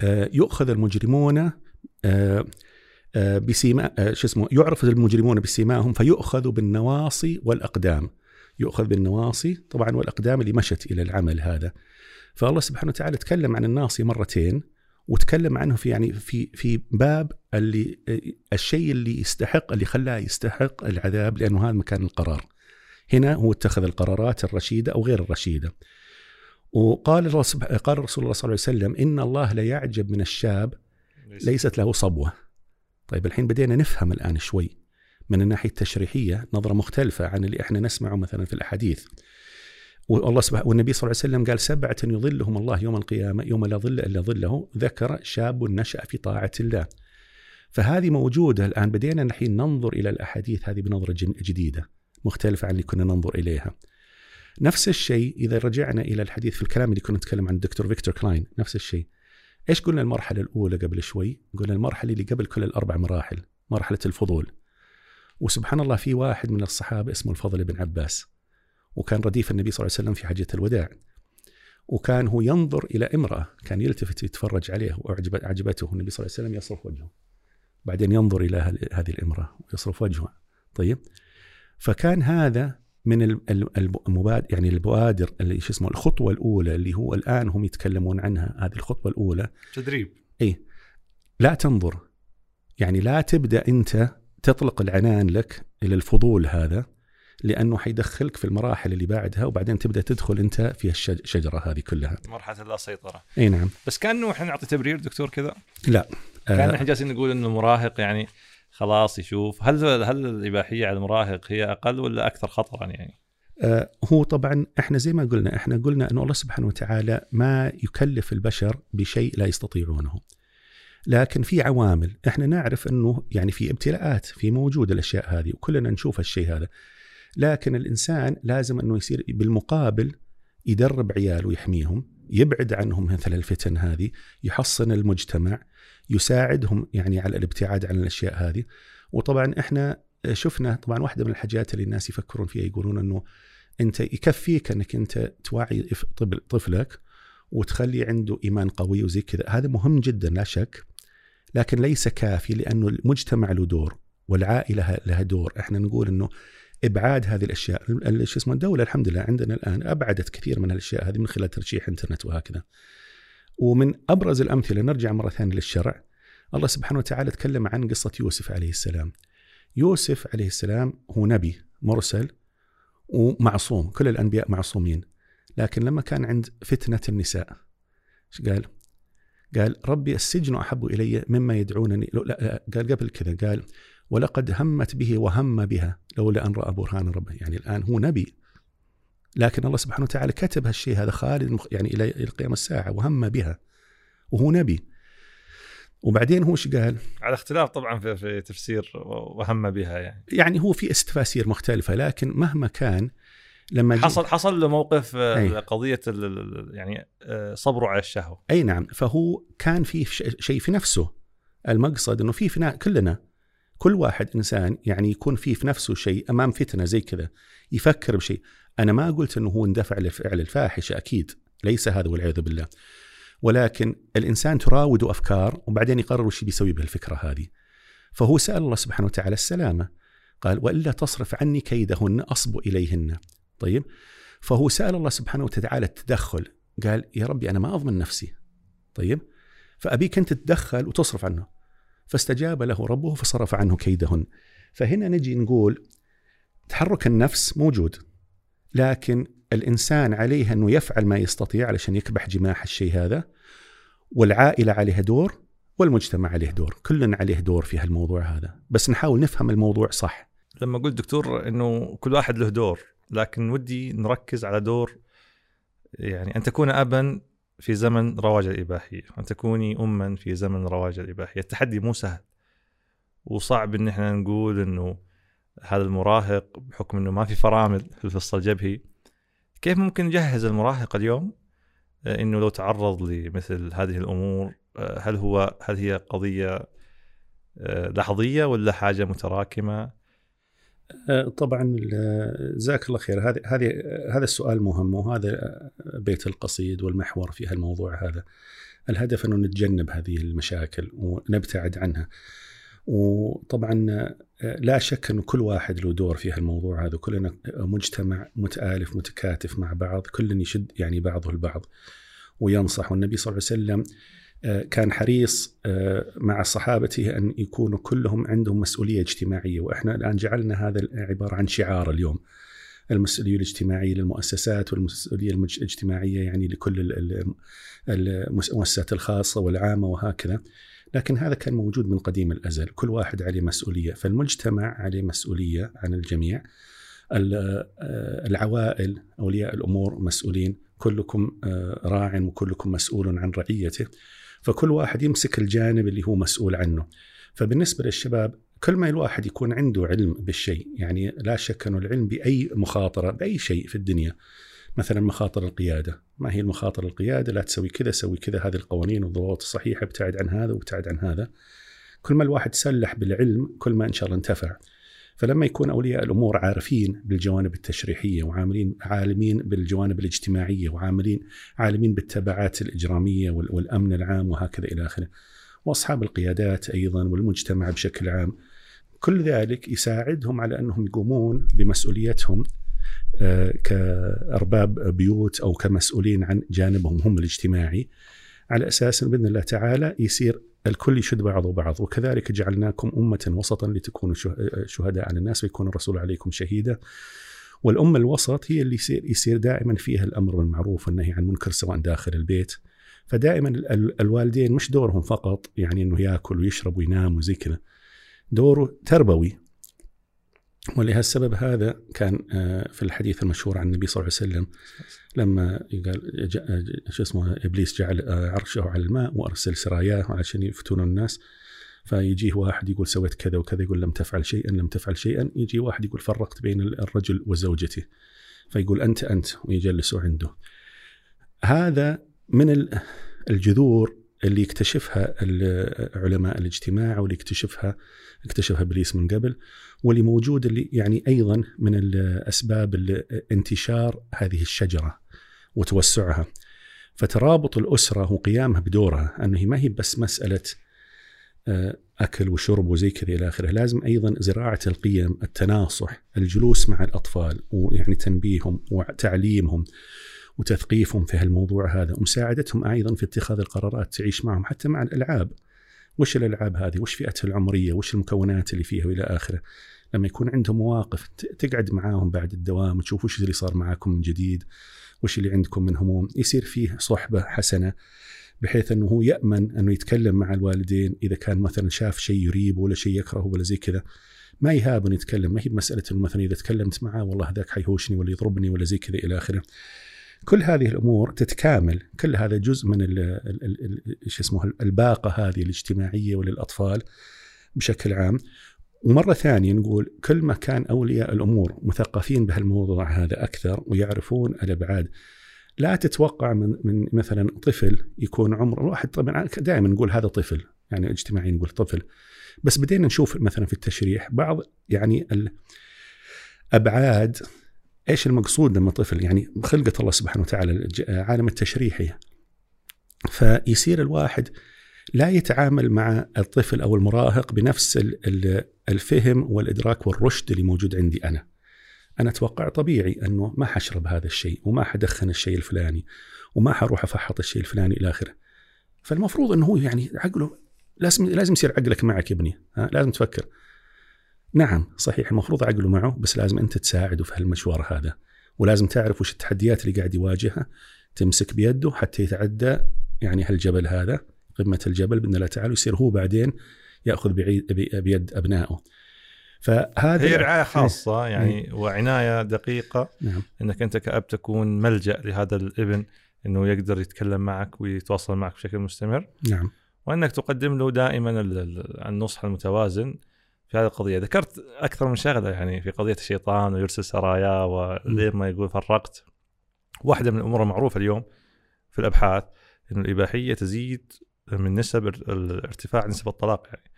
آه يؤخذ المجرمون آه آه بسيما آه شو اسمه يعرف المجرمون بسيماهم فيؤخذ بالنواصي والأقدام يؤخذ بالنواصي طبعا والأقدام اللي مشت إلى العمل هذا فالله سبحانه وتعالى تكلم عن الناصي مرتين وتكلم عنه في يعني في في باب اللي الشيء اللي يستحق اللي خلاه يستحق العذاب لأنه هذا مكان القرار. هنا هو اتخذ القرارات الرشيدة أو غير الرشيدة. وقال قال رسول الله صلى الله عليه وسلم إن الله لا يعجب من الشاب ليست له صبوة. طيب الحين بدينا نفهم الآن شوي من الناحية التشريحية نظرة مختلفة عن اللي إحنا نسمعه مثلا في الأحاديث. والله سبحانه والنبي صلى الله عليه وسلم قال سبعة يظلهم الله يوم القيامة يوم لا ظل إلا ظله ذكر شاب نشأ في طاعة الله فهذه موجودة الآن بدينا الحين ننظر إلى الأحاديث هذه بنظرة جديدة مختلفة عن اللي كنا ننظر إليها نفس الشيء إذا رجعنا إلى الحديث في الكلام اللي كنا نتكلم عن الدكتور فيكتور كلاين نفس الشيء. إيش قلنا المرحلة الأولى قبل شوي؟ قلنا المرحلة اللي قبل كل الأربع مراحل مرحلة الفضول. وسبحان الله في واحد من الصحابة اسمه الفضل بن عباس وكان رديف النبي صلى الله عليه وسلم في حجة الوداع. وكان هو ينظر إلى امرأة كان يلتفت يتفرج عليها وأعجبته النبي صلى الله عليه وسلم يصرف وجهه. بعدين ينظر إلى هذه الامرأة ويصرف وجهه. طيب؟ فكان هذا من المبادر يعني البوادر اللي شو اسمه الخطوة الأولى اللي هو الآن هم يتكلمون عنها هذه الخطوة الأولى. تدريب. أي لا تنظر. يعني لا تبدأ أنت تطلق العنان لك إلى الفضول هذا لأنه حيدخلك في المراحل اللي بعدها وبعدين تبدأ تدخل أنت في الشجره هذه كلها. مرحلة اللا سيطره اي نعم. بس كانه إحنا نعطي تبرير دكتور كذا؟ لا. كان آه. إحنا جالسين نقول إنه المراهق يعني خلاص يشوف. هل هل الإباحية على المراهق هي أقل ولا أكثر خطرا يعني؟ آه هو طبعا إحنا زي ما قلنا إحنا قلنا أنه الله سبحانه وتعالى ما يكلف البشر بشيء لا يستطيعونه. لكن في عوامل. إحنا نعرف أنه يعني في ابتلاءات في موجود الأشياء هذه وكلنا نشوف الشيء هذا. لكن الإنسان لازم أنه يصير بالمقابل يدرب عياله ويحميهم. يبعد عنهم مثل الفتن هذه يحصن المجتمع يساعدهم يعني على الابتعاد عن الأشياء هذه. وطبعا إحنا شفنا طبعا واحدة من الحاجات اللي الناس يفكرون فيها يقولون إنه أنت يكفيك إنك أنت توعي طفلك وتخلي عنده إيمان قوي وزي كذا. هذا مهم جدا لا شك. لكن ليس كافي لأنه المجتمع له دور والعائلة لها دور. إحنا نقول إنه إبعاد هذه الأشياء. شو اسمه الدولة الحمد لله عندنا الآن أبعدت كثير من الاشياء هذه من خلال ترشيح إنترنت وهكذا. ومن أبرز الأمثلة نرجع مرة ثانية للشرع. الله سبحانه وتعالى تكلم عن قصة يوسف عليه السلام. يوسف عليه السلام هو نبي مرسل ومعصوم كل الأنبياء معصومين. لكن لما كان عند فتنة النساء قال؟ قال ربي السجن أحب إلي مما يدعونني. لا قال قبل كذا قال ولقد همت به وهم بها لولا أن رأى برهان ربه. يعني الآن هو نبي لكن الله سبحانه وتعالى كتب هالشيء هذا خالد يعني إلى قيام الساعة وهم بها وهو نبي. وبعدين هو إيش قال؟ على اختلاف طبعا في, في تفسير وهم بها يعني. يعني هو في تفاسير مختلفة لكن مهما كان لما حصل حصل له موقف آه، أي. قضية ال- ال- يعني آه، صبره على الشهوة. أي نعم. فهو كان فيه ش- شيء في نفسه. المقصد إنه في في نا- كلنا. كل واحد إنسان يعني يكون فيه في نفسه شيء أمام فتنة زي كذا يفكر بشيء. أنا ما قلت إنه هو اندفع لفعل الفاحشه أكيد ليس هذا والعياذ بالله. ولكن الإنسان تراوده أفكار وبعدين يقرر وش بيسوي بهالفكرة هذه. فهو سأل الله سبحانه وتعالى السلامة قال وإلا تصرف عني كيدهن اصب إليهن. طيب؟ فهو سأل الله سبحانه وتعالى التدخل قال يا ربي أنا ما أضمن نفسي. طيب؟ فأبيك أنت تتدخل وتصرف عنه. فاستجاب له ربه فصرف عنه كيدهن. فهنا نجي نقول تحرك النفس موجود لكن الإنسان عليه أنه يفعل ما يستطيع علشان يكبح جماح الشيء هذا والعائلة عليها دور والمجتمع عليه دور. كلنا عليه دور في هالموضوع هذا. بس نحاول نفهم الموضوع صح. لما قلت دكتور إنه كل واحد له دور لكن ودي نركز على دور يعني أن تكون ابا في زمن رواج الإباحية، أن تكوني اما في زمن رواج الإباحية، التحدي مو سهل وصعب إن إحنا نقول إنه هذا المراهق بحكم إنه ما في فرامل في الفصل الجبهي. كيف ممكن نجهز المراهق اليوم؟ آه، إنه لو تعرض لمثل هذه الأمور آه، هل هو هل هي قضية آه، لحظية ولا حاجة متراكمة؟ آه، طبعا ال- جزاك الله خير. هذه هذه هذا السؤال مهم وهذا بيت القصيد والمحور في هالموضوع هذا. الهدف أنه نتجنب هذه المشاكل ونبتعد عنها. وطبعا آه، لا شك أنه كل واحد له دور في هالموضوع هذا. كلنا مجتمع متآلف متكاتف مع بعض. كل يشد يعني بعضه البعض. وينصح. والنبي صلى الله عليه وسلم آه، كان حريص آه، مع صحابته أن يكونوا كلهم عندهم مسؤولية اجتماعية وإحنا الآن جعلنا هذا عباره عن شعار اليوم. المسؤولية الاجتماعية للمؤسسات والمسؤولية الاجتماعية يعني لكل ال- ال- المؤسسات الخاصة والعامة وهكذا. لكن هذا كان موجود من قديم الأزل. كل واحد عليه مسؤولية. فالمجتمع عليه مسؤولية عن الجميع. ال- آه، العوائل أولياء الأمور مسؤولين. كلكم آه، راع وكلكم مسؤول عن رعيته. فكل واحد يمسك الجانب اللي هو مسؤول عنه. فبالنسبة للشباب كل ما الواحد يكون عنده علم بالشيء يعني لا شك أنه العلم بأي مخاطرة بأي شيء في الدنيا مثلا مخاطر القيادة. ما هي المخاطر القيادة؟ لا تسوي كذا سوي كذا هذه القوانين والضوابط الصحيحة ابتعد عن هذا وابتعد عن هذا. كل ما الواحد سلح بالعلم كل ما إن شاء الله انتفع. فلما يكون أولياء الأمور عارفين بالجوانب التشريحية وعاملين عالمين بالجوانب الاجتماعية وعاملين عالمين بالتبعات الإجرامية وال- والأمن العام وهكذا إلى آخره. وأصحاب القيادات أيضا والمجتمع بشكل عام. كل ذلك يساعدهم على أنهم يقومون بمسؤوليتهم آه، كأرباب بيوت أو كمسؤولين عن جانبهم هم الاجتماعي على أساس بإذن الله تعالى يصير الكل يشد بعضه بعض وكذلك جعلناكم أمة وسطا لتكونوا شه- شهداء على الناس ويكون الرسول عليكم شهيدا. والأمة الوسط هي اللي يصير يصير دائما فيها الأمر بالمعروف والنهي عن المنكر سواء داخل البيت. فدائما ال- ال- الوالدين مش دورهم فقط يعني إنه يأكل ويشرب وينام وزي كذا. دوره تربوي ولهالسبب هذا كان آه، في الحديث المشهور عن النبي صلى الله عليه وسلم لما قال ج- شو اسمه إبليس جعل آه، عرشه على الماء وأرسل سراياه عشان يفتون الناس. فيجيه واحد يقول سويت كذا وكذا يقول لم تفعل شيئا لم تفعل شيئا. يجي واحد يقول فرقت بين الرجل وزوجته. فيقول أنت أنت ويجلسوا عنده. هذا من ال- الجذور اللي يكتشفها علماء الاجتماع واللي يكتشفها اكتشفها إبليس من قبل واللي موجود اللي يعني أيضا من الأسباب ال- انتشار هذه الشجرة وتوسعها. فترابط الأسرة وقيامها بدورها أنه ما هي بس مسألة آه، أكل وشرب وزي كذا إلى آخره، لازم أيضا زراعة القيم، التناصح، الجلوس مع الأطفال ويعني تنبيههم وتعليمهم. وتثقيفهم في هالموضوع هذا ومساعدتهم أيضا في اتخاذ القرارات تعيش معهم حتى مع الألعاب. وش الألعاب هذه؟ وش فئتها العمرية؟ وش المكونات اللي فيها وإلى آخره؟ لما يكون عندهم مواقف تقعد معاهم بعد الدوام وتشوف وش اللي صار معاكم من جديد وش اللي عندكم من هموم يصير فيه صحبة حسنة بحيث إنه هو يأمن إنه يتكلم مع الوالدين إذا كان مثلا شاف شيء يريبه ولا شيء يكرهه ولا زي كذا ما يهاب إنه يتكلم ما هي إنه مثلا إذا تكلمت معاه والله هذاك حيهوشني ولا يضربني ولا زي كذا إلى آخره كل هذه الأمور تتكامل. كل هذا جزء من ال ال ال شو اسمه الباقة هذه الاجتماعية وللأطفال بشكل عام. ومرة ثانية نقول كل ما كان أولياء الأمور مثقفين بهالموضوع هذا أكثر ويعرفون الأبعاد. لا تتوقع من من مثلا طفل يكون عمره واحد طبعا دائما نقول هذا طفل يعني اجتماعيا نقول طفل. بس بدينا نشوف مثلا في التشريح بعض يعني الابعاد إيش المقصود لما طفل يعني خلقه الله سبحانه وتعالى عالم التشريحي فيصير الواحد لا يتعامل مع الطفل أو المراهق بنفس الفهم والإدراك والرشد اللي موجود عندي أنا. أنا أتوقع طبيعي أنه ما حشرب هذا الشيء وما حدخن الشيء الفلاني وما حروح أفحط الشيء الفلاني إلى آخره. فالمفروض أنه هو يعني عقله لازم لازم يصير عقلك معك يا ابني، ها لازم تفكر. نعم صحيح المفروض عقله معه بس لازم أنت تساعده في هالمشوار هذا ولازم تعرف وش التحديات اللي قاعد يواجهها تمسك بيده حتى يتعدى يعني هالجبل هذا قمة الجبل بإذن الله تعالى ويصير هو بعدين يأخذ بيد أبنائه. فهذه هي رعاية خاصة يعني مم. وعناية دقيقة نعم. إنك أنت كأب تكون ملجأ لهذا الإبن إنه يقدر يتكلم معك ويتواصل معك بشكل مستمر. نعم. وإنك تقدم له دائما النصح المتوازن في هذه القضية. ذكرت أكثر من شغله يعني في قضية الشيطان ويرسل سرايا ولين ما يقول فرقت. واحدة من الأمور المعروفة اليوم في الأبحاث انه الإباحية تزيد من نسب ارتفاع نسب الطلاق يعني.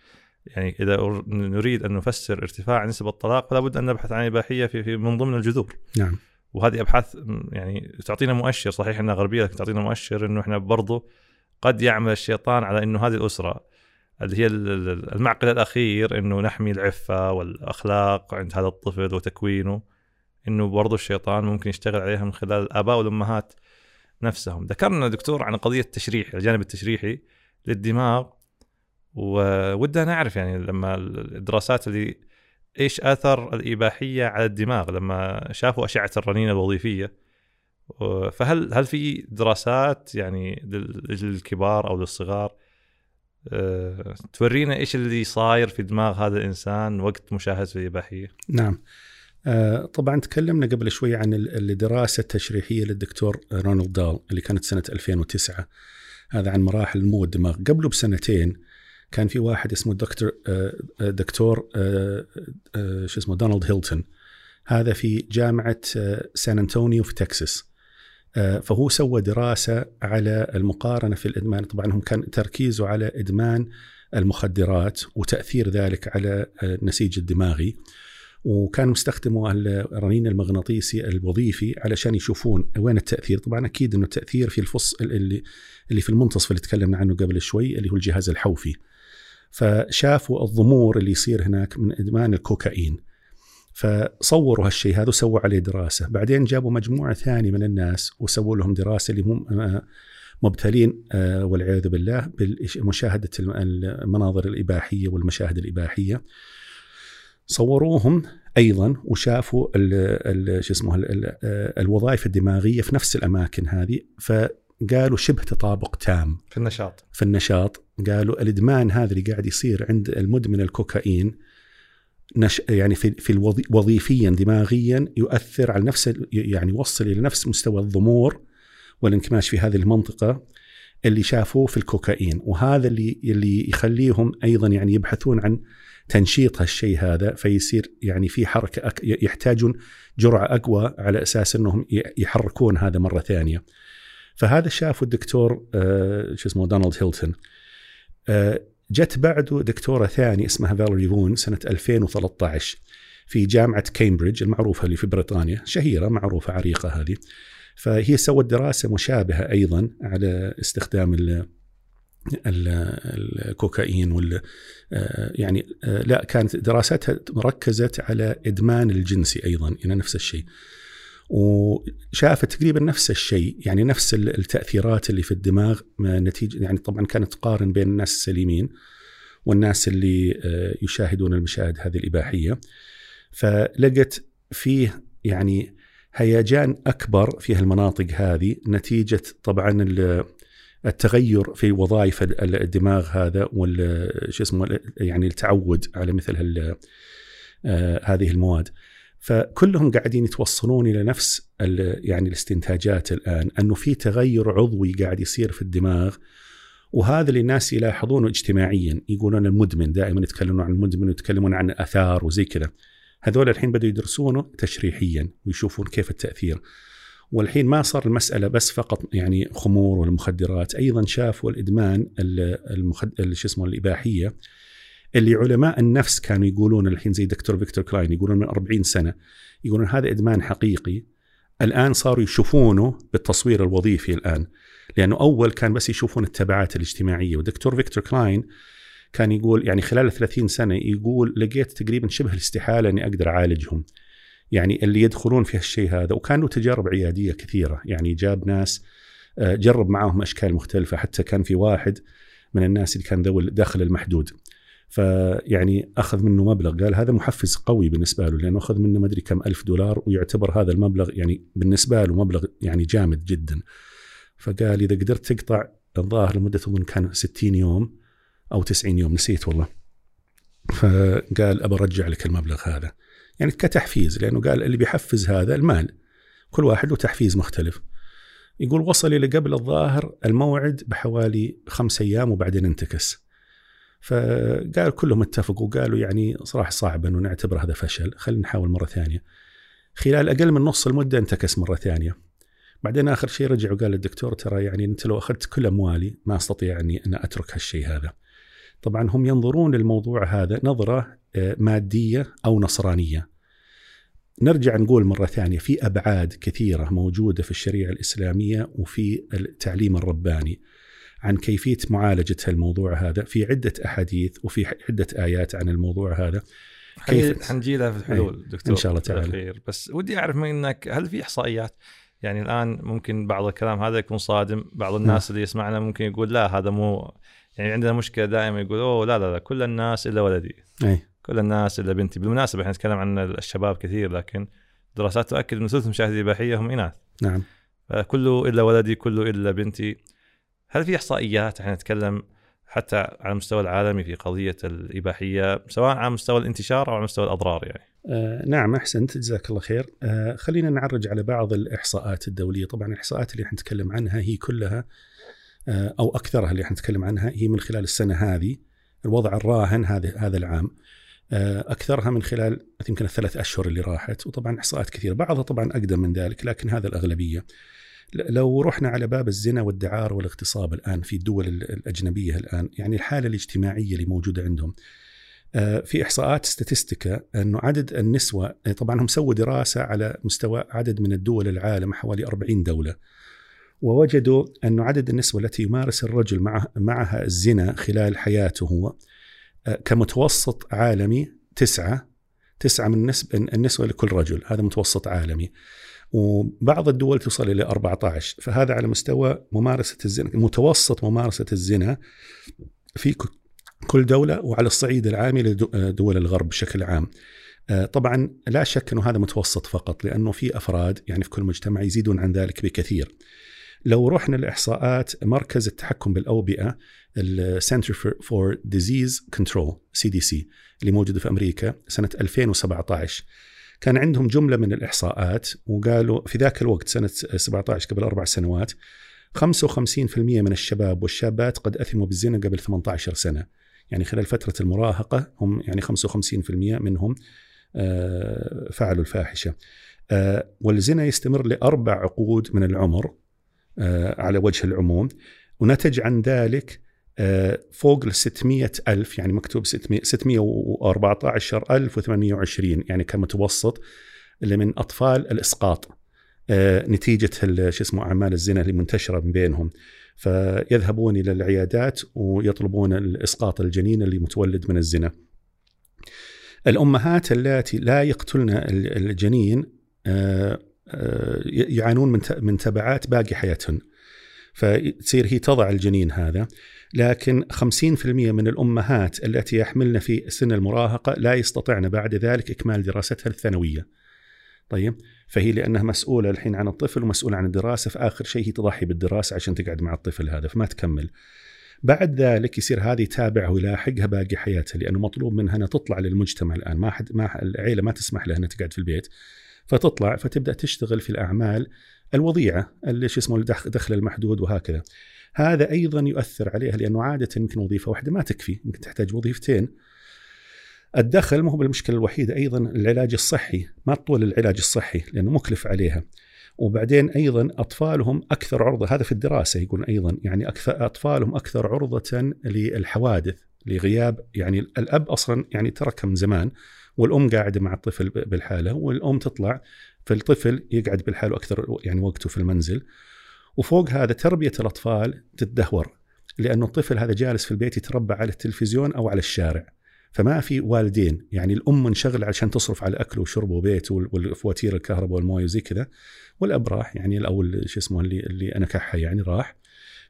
يعني إذا نريد أن نفسر ارتفاع نسب الطلاق فلا بد أن نبحث عن إباحية في, في من ضمن الجذور. نعم. وهذه أبحاث يعني تعطينا مؤشر. صحيح إنها غربية لكن تعطينا مؤشر إنه إحنا برضو قد يعمل الشيطان على إنه هذه الأسرة اللي هي المعقل الأخير إنه نحمي العفة والأخلاق عند هذا الطفل وتكوينه إنه برضو الشيطان ممكن يشتغل عليها من خلال الآباء والأمهات نفسهم. ذكرنا دكتور عن قضية التشريح الجانب التشريحي للدماغ وودنا نعرف يعني لما الدراسات اللي إيش اثر الإباحية على الدماغ لما شافوا أشعة الرنين الوظيفية. فهل هل في دراسات يعني للكبار أو للصغار تورينا إيش اللي صاير في دماغ هذا الإنسان وقت مشاهدته الاباحيه؟ نعم. أه طبعا تكلمنا قبل شوي عن الدراسة التشريحية للدكتور رونالد دال اللي كانت سنة 2009 هذا عن مراحل نمو الدماغ قبله بسنتين كان في واحد اسمه دكتور آه، آه، دكتور آه، شو اسمه دونالد هيلتون هذا في جامعة سان أنطونيو في تكساس فهو سوى دراسة على المقارنة في الإدمان. طبعا هم كان تركيزه على إدمان المخدرات وتأثير ذلك على النسيج الدماغي. وكان مستخدموا الرنين المغناطيسي الوظيفي علشان يشوفون وين التأثير. طبعا أكيد إنه التأثير في الفص اللي اللي في المنتصف اللي تكلمنا عنه قبل شوي اللي هو الجهاز الحوفي. فشافوا الضمور اللي يصير هناك من إدمان الكوكايين. فصوروا هالشيء هذا وسووا عليه دراسة. بعدين جابوا مجموعة ثانية من الناس وسووا لهم دراسة اللي هم مبتلين آه، والعياذ بالله بمشاهده المناظر الإباحية والمشاهد الإباحية. صوروهم أيضا وشافوا شو اسمه الوظائف الدماغية في نفس الأماكن هذه. فقالوا شبه تطابق تام. في النشاط. في النشاط قالوا الإدمان هذا اللي قاعد يصير عند المدمن الكوكايين نش يعني في في وظيفيا دماغيا يؤثر على نفس يعني يوصل إلى نفس مستوى الضمور والانكماش في هذه المنطقة اللي شافوه في الكوكايين وهذا اللي اللي يخليهم أيضا يعني يبحثون عن تنشيط هالشيء هذا فيصير يعني في حركة أك... يحتاجون جرعة أقوى على أساس إنهم يحركون هذا مرة ثانية. فهذا شافه الدكتور آه شو اسمه دونالد هيلتون. آه جت بعده دكتورة ثانية اسمها فالري فون سنة 2013 في جامعة كامبريدج المعروفة اللي في بريطانيا شهيرة معروفة عريقة هذه. فهي سوت دراسة مشابهة أيضا على استخدام الكوكايين وال آه، يعني آه، لا كانت دراساتها ركزت على إدمان الجنسي أيضا يعني نفس الشيء وشافت تقريبا نفس الشيء يعني نفس التأثيرات اللي في الدماغ نتيجة يعني طبعا كانت تقارن بين الناس السليمين والناس اللي آه، يشاهدون المشاهد هذه الإباحية. فلقت فيه يعني هيجان أكبر في هالمناطق هذه نتيجة طبعا التغير في وظائف الدماغ هذا وال شو اسمه يعني التعود على مثل آه، هذه المواد. فكلهم قاعدين يتوصلون إلى نفس يعني الاستنتاجات الآن أنه في تغير عضوي قاعد يصير في الدماغ وهذا اللي الناس يلاحظونه اجتماعيا يقولون المدمن دائما يتكلمون عن المدمن ويتكلمون عن آثار وزي كذا. هذول الحين بدأوا يدرسونه تشريحيا ويشوفون كيف التأثير. والحين ما صار المسألة بس فقط يعني خمور والمخدرات أيضا شافوا الإدمان المخد... شو اسمه الإباحية اللي علماء النفس كانوا يقولون الحين زي دكتور فيكتور كلاين يقولون من 40 سنة يقولون هذا إدمان حقيقي الآن صاروا يشوفونه بالتصوير الوظيفي الآن لأنه أول كان بس يشوفون التبعات الاجتماعية ودكتور فيكتور كلاين كان يقول يعني خلال 30 سنة يقول لقيت تقريبا شبه الاستحالة إني أقدر أعالجهم. يعني اللي يدخلون في هالشيء هذا وكانوا تجارب عيادية كثيرة يعني جاب ناس آه، جرب معاهم أشكال مختلفة حتى كان في واحد من الناس اللي كان ذوي داخل المحدود. فيعني أخذ منه مبلغ. قال هذا محفز قوي بالنسبة له لأنه أخذ منه ما أدري كم ألف دولار ويعتبر هذا المبلغ يعني بالنسبة له مبلغ يعني جامد جدا. فقال إذا قدرت تقطع الظاهر لمدة أظن كان 60 يوم أو 90 يوم نسيت والله. فقال أبى أرجع لك المبلغ هذا. يعني كتحفيز لأنه قال اللي بيحفز هذا المال. كل واحد له تحفيز مختلف. يقول وصل إلى قبل الظاهر الموعد بحوالي خمس أيام وبعدين انتكس. فقال كلهم اتفقوا قالوا يعني صراحة صعب إنه نعتبر هذا فشل. خلينا نحاول مرة ثانية. خلال أقل من نص المدة انتكس مرة ثانية. بعدين آخر شيء رجع وقال للدكتور ترى يعني أنت لو أخذت كل أموالي ما أستطيع أني أنا أترك هالشيء هذا. طبعا هم ينظرون للموضوع هذا نظرة آه، مادية أو نصرانية. نرجع نقول مرة ثانية في أبعاد كثيرة موجودة في الشريعة الإسلامية وفي التعليم الرباني. عن كيفية معالجة الموضوع هذا في عدة أحاديث وفي عدة آيات عن الموضوع هذا. كيف حنجي لها في الحلول دكتور إن شاء الله تعالى. بس ودي أعرف منك هل في إحصائيات؟ يعني الآن ممكن بعض الكلام هذا يكون صادم بعض الناس م. اللي يسمعنا ممكن يقول لا هذا مو يعني عندنا مشكلة دائما يقول أوه لا لا لا كل الناس إلا ولدي. أي. كل الناس إلا بنتي. بالمناسبة إحنا نتكلم عن الشباب كثير لكن دراسات تؤكد إن ثلث المشاهدين الاباحيه هم إناث. نعم. كله إلا ولدي كله إلا بنتي. هل في إحصائيات؟ إحنا نتكلم حتى على المستوى العالمي في قضية الإباحية سواء على مستوى الانتشار أو على مستوى الأضرار يعني. آه نعم أحسنت. جزاك الله خير. آه خلينا نعرج على بعض الإحصاءات الدولية. طبعا الإحصاءات اللي حنتكلم عنها هي كلها آه، أو أكثرها اللي حنتكلم عنها هي من خلال السنة هذه. الوضع الراهن هذا هذا العام. آه، أكثرها من خلال يمكن الثلاث أشهر اللي راحت. وطبعا إحصاءات كثيرة. بعضها طبعا أقدم من ذلك لكن هذا الأغلبية. لو رحنا على باب الزنا والدعاره والاغتصاب الآن في الدول الأجنبية الآن يعني الحالة الاجتماعية اللي موجودة عندهم آه، في إحصاءات ستاتستيكا أنه عدد النسوة طبعا هم سووا دراسة على مستوى عدد من الدول العالم حوالي 40 دولة ووجدوا أن عدد النسوة التي يمارس الرجل مع معها الزنا خلال حياته هو آه، كمتوسط عالمي تسعة تسعة من النسوة لكل رجل هذا متوسط عالمي. وبعض الدول تصل إلى 14 فهذا على مستوى ممارسة الزنا متوسط ممارسة الزنا في كل دولة وعلى الصعيد العامي لدول الغرب بشكل عام. آه، طبعا لا شك أنه هذا متوسط فقط لأنه في أفراد يعني في كل مجتمع يزيدون عن ذلك بكثير. لو رحنا لإحصاءات مركز التحكم بالأوبئة ال Center for Disease Control CDC اللي موجودة في أمريكا سنة 2017 كان عندهم جملة من الإحصاءات وقالوا في ذاك الوقت سنة 17 قبل أربع سنوات 55% من الشباب والشابات قد أثموا بالزنا قبل 18 سنة. يعني خلال فترة المراهقة هم يعني 55% منهم آه، فعلوا الفاحشة. آه، والزنا يستمر لأربع عقود من العمر آه، على وجه العموم. ونتج عن ذلك فوق ال 600 ألف يعني مكتوب 614820 يعني كمتوسط اللي من أطفال الإسقاط. آه، نتيجة شو اسمه أعمال الزنا اللي منتشرة من بينهم. فيذهبون إلى العيادات ويطلبون الإسقاط الجنين اللي متولد من الزنا. الأمهات اللاتي لا يقتلن الجنين آه، يعانون من تبعات باقي حياتهن. فتصير هي تضع الجنين هذا. لكن 50% من الأمهات التي يحملن في سن المراهقة لا يستطعن بعد ذلك إكمال دراستها الثانوية. طيب فهي لأنها مسؤولة الحين عن الطفل ومسؤولة عن الدراسة في اخر شيء هي تضحي بالدراسة عشان تقعد مع الطفل هذا فما تكمل. بعد ذلك يصير هذه يتابعها ويلاحقها باقي حياتها لأنه مطلوب منها أنها تطلع للمجتمع الآن ما حد ما العيلة ما تسمح لها أنها تقعد في البيت فتطلع فتبدأ تشتغل في الأعمال الوضيعة اللي شو اسمه الدخل المحدود وهكذا. هذا أيضا يؤثر عليها لأنه عادة يمكن وظيفة واحدة ما تكفي، يمكن تحتاج وظيفتين. الدخل ما هو المشكلة الوحيدة أيضا العلاج الصحي، ما تطول العلاج الصحي لأنه مكلف عليها. وبعدين أيضا أطفالهم أكثر عرضة هذا في الدراسة يقولون أيضا يعني أكثر أطفالهم أكثر عرضة للحوادث لغياب يعني الأب أصلا يعني تركها من زمان والأم قاعدة مع الطفل بالحالة والأم تطلع فالطفل يقعد بالحالة أكثر يعني وقته في المنزل وفوق هذا تربية الأطفال تتدهور لأنه الطفل هذا جالس في البيت يتربى على التلفزيون أو على الشارع. فما في والدين يعني الأم منشغلة عشان تصرف على اكله وشربه وبيته والفواتير الكهرباء والموية وزي كذا والاب راح يعني أو شو اسمه اللي اللي أنا كحه يعني راح.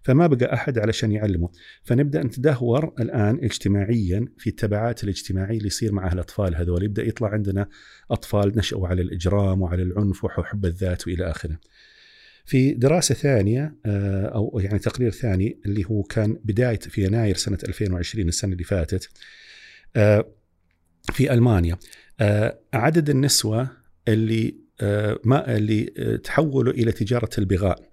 فما بقى أحد علشان يعلمه. فنبدأ نتدهور الآن اجتماعيا في التبعات الاجتماعية اللي يصير مع الأطفال هذول. يبدأ يطلع عندنا أطفال نشأوا على الإجرام وعلى العنف وحب الذات وإلى آخره. في دراسة ثانية آه، أو يعني تقرير ثاني اللي هو كان بداية في يناير سنة 2020 السنة اللي فاتت آه، في ألمانيا. آه، عدد النسوة اللي ما اللي تحولوا إلى تجارة البغاء.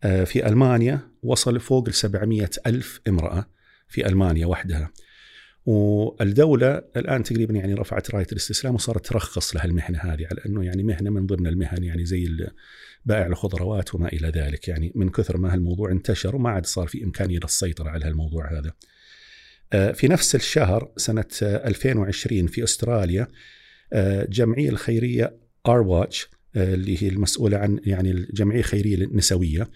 في ألمانيا وصل فوق ال 700 ألف امرأة في ألمانيا وحدها. والدولة الآن تقريبا يعني رفعت راية الاستسلام وصارت ترخص لها المهنة هذه على أنه يعني مهنة من ضمن المهن يعني زي بائع الخضروات وما إلى ذلك يعني من كثر ما هالموضوع انتشر وما عاد صار في إمكانية للسيطرة على هالموضوع هذا آه، في نفس الشهر سنة 2020 في أستراليا آه، جمعية الخيرية R Watch آه، اللي هي المسؤولة عن يعني الجمعية الخيرية النسوية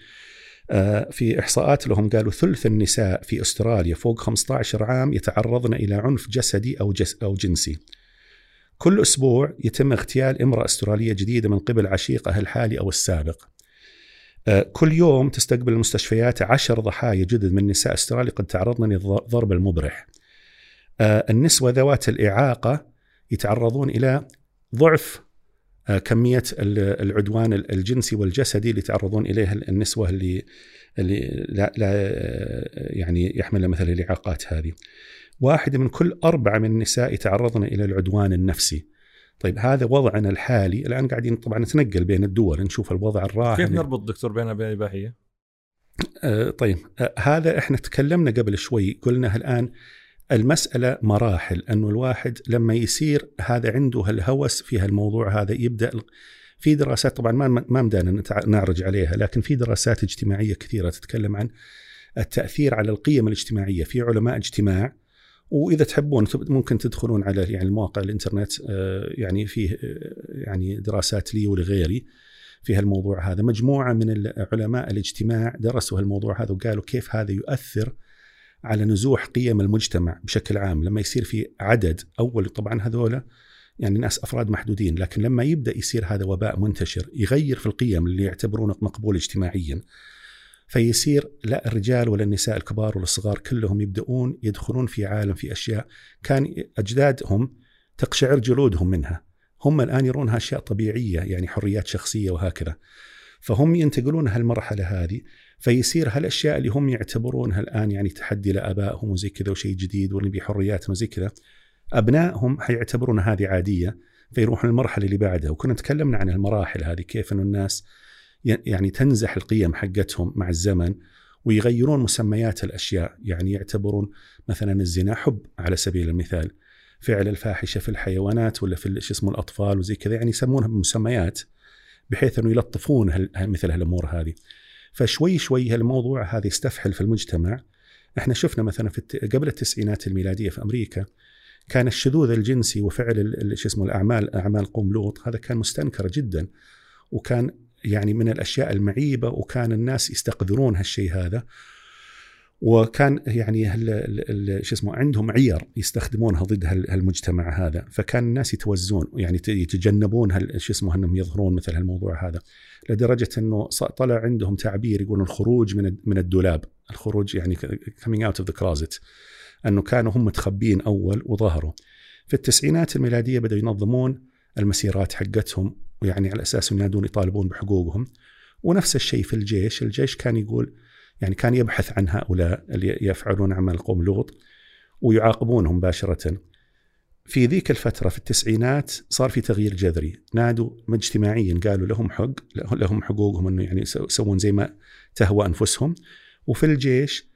آه، في إحصاءات لهم قالوا ثلث النساء في أستراليا فوق 15 عام يتعرضن إلى عنف جسدي أو جس أو جنسي. كل أسبوع يتم اغتيال امرأة أسترالية جديدة من قبل عشيقها الحالي أو السابق. آه، كل يوم تستقبل المستشفيات عشر ضحايا جدد من نساء استراليا قد تعرضن للضرب المبرح. النسوة ذوات الإعاقة يتعرضون إلى ضعف آه، كمية العدوان الجنسي والجسدي اللي يتعرضون اليها النسوة اللي اللي لا, لا يعني يحمل مثلا الإعاقات هذه. واحدة من كل أربعة من النساء يتعرضن إلى العدوان النفسي. طيب هذا وضعنا الحالي الآن قاعدين طبعا نتنقل بين الدول نشوف الوضع الراهن كيف نربط دكتور بينها وبين الاباحيه؟ آه طيب آه هذا إحنا تكلمنا قبل شوي قلنا الآن المسألة مراحل أنه الواحد لما يصير هذا عنده الهوس في هالموضوع هذا يبدأ في دراسات طبعا ما ما مدانا نعرج عليها لكن في دراسات اجتماعية كثيرة تتكلم عن التأثير على القيم الاجتماعية في علماء اجتماع وإذا تحبون ممكن تدخلون على يعني المواقع الإنترنت آه، يعني فيه آه، يعني دراسات لي ولغيري في هالموضوع هذا. مجموعة من علماء الاجتماع درسوا هالموضوع هذا وقالوا كيف هذا يؤثر على نزوح قيم المجتمع بشكل عام. لما يصير في عدد أول طبعا هذولا يعني ناس أفراد محدودين لكن لما يبدأ يصير هذا وباء منتشر يغير في القيم اللي يعتبرونه مقبول اجتماعيا فيصير لا الرجال ولا النساء الكبار والصغار كلهم يبدأون يدخلون في عالم في أشياء كان أجدادهم تقشعر جلودهم منها. هم الآن يرونها أشياء طبيعية يعني حريات شخصية وهكذا. فهم ينتقلون هالمرحلة هذه فيصير هالأشياء اللي هم يعتبرونها الآن يعني تحدي لآبائهم وزي كذا وشيء جديد ونبي حرياتنا وزي كذا. أبنائهم حيعتبرون هذه عادية فيروحون المرحلة اللي بعدها. وكنا تكلمنا عن المراحل هذه كيف إنه الناس يعني تنزح القيم حقتهم مع الزمن ويغيرون مسميات الأشياء. يعني يعتبرون مثلا الزنا حب على سبيل المثال. فعل الفاحشة في الحيوانات ولا في شو اسمه الأطفال وزي كذا يعني يسمونها بمسميات بحيث إنه يلطفون مثل هالأمور هذه. فشوي شوي هالموضوع هذا يستفحل في المجتمع. إحنا شفنا مثلا في قبل التسعينات الميلادية في أمريكا كان الشذوذ الجنسي وفعل شو اسمه الأعمال أعمال قوم لوط هذا كان مستنكر جدا. وكان يعني من الأشياء المعيبة وكان الناس يستقذرون هالشيء هذا. وكان يعني شو اسمه عندهم عير يستخدمونها ضد هالمجتمع هذا. فكان الناس يتوزون يعني يتجنبون شو اسمه انهم يظهرون مثل هالموضوع هذا. لدرجة إنه طلع عندهم تعبير يقولون الخروج من من الدولاب. الخروج يعني coming out of the closet. إنه كانوا هم متخبين أول وظهروا. في التسعينات الميلادية بدأوا ينظمون المسيرات حقتهم. ويعني على أساس ينادون يطالبون بحقوقهم. ونفس الشيء في الجيش الجيش كان يقول يعني كان يبحث عن هؤلاء اللي يفعلون أعمال قوم لوط ويعاقبونهم مباشرة. في ذيك الفترة في التسعينات صار في تغيير جذري. نادوا اجتماعيا قالوا لهم حق لهم حقوقهم إنه يعني يسوون زي ما تهوى أنفسهم. وفي الجيش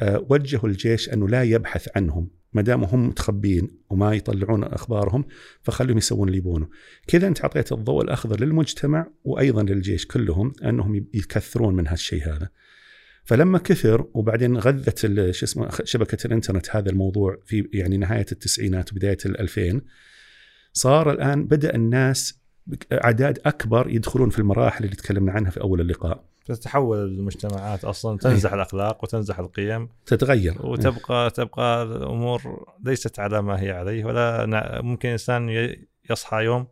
آه، وجهوا الجيش أنه لا يبحث عنهم. ما دام هم متخبين وما يطلعون أخبارهم فخلهم يسوون اللي يبونه. كذا أنت اعطيت الضوء الأخضر للمجتمع وأيضا للجيش كلهم أنهم يكثرون من هالشيء هذا. فلما كثر وبعدين غذت شو اسمه شبكة الإنترنت هذا الموضوع في يعني نهاية التسعينات وبداية ال2000 صار الآن بدأ الناس أعداد أكبر يدخلون في المراحل اللي تكلمنا عنها في أول اللقاء. تتحول المجتمعات أصلا تنزح الأخلاق وتنزح القيم. تتغير. وتبقى تبقى الأمور ليست على ما هي عليه ولا ممكن إنسان يصحى يوم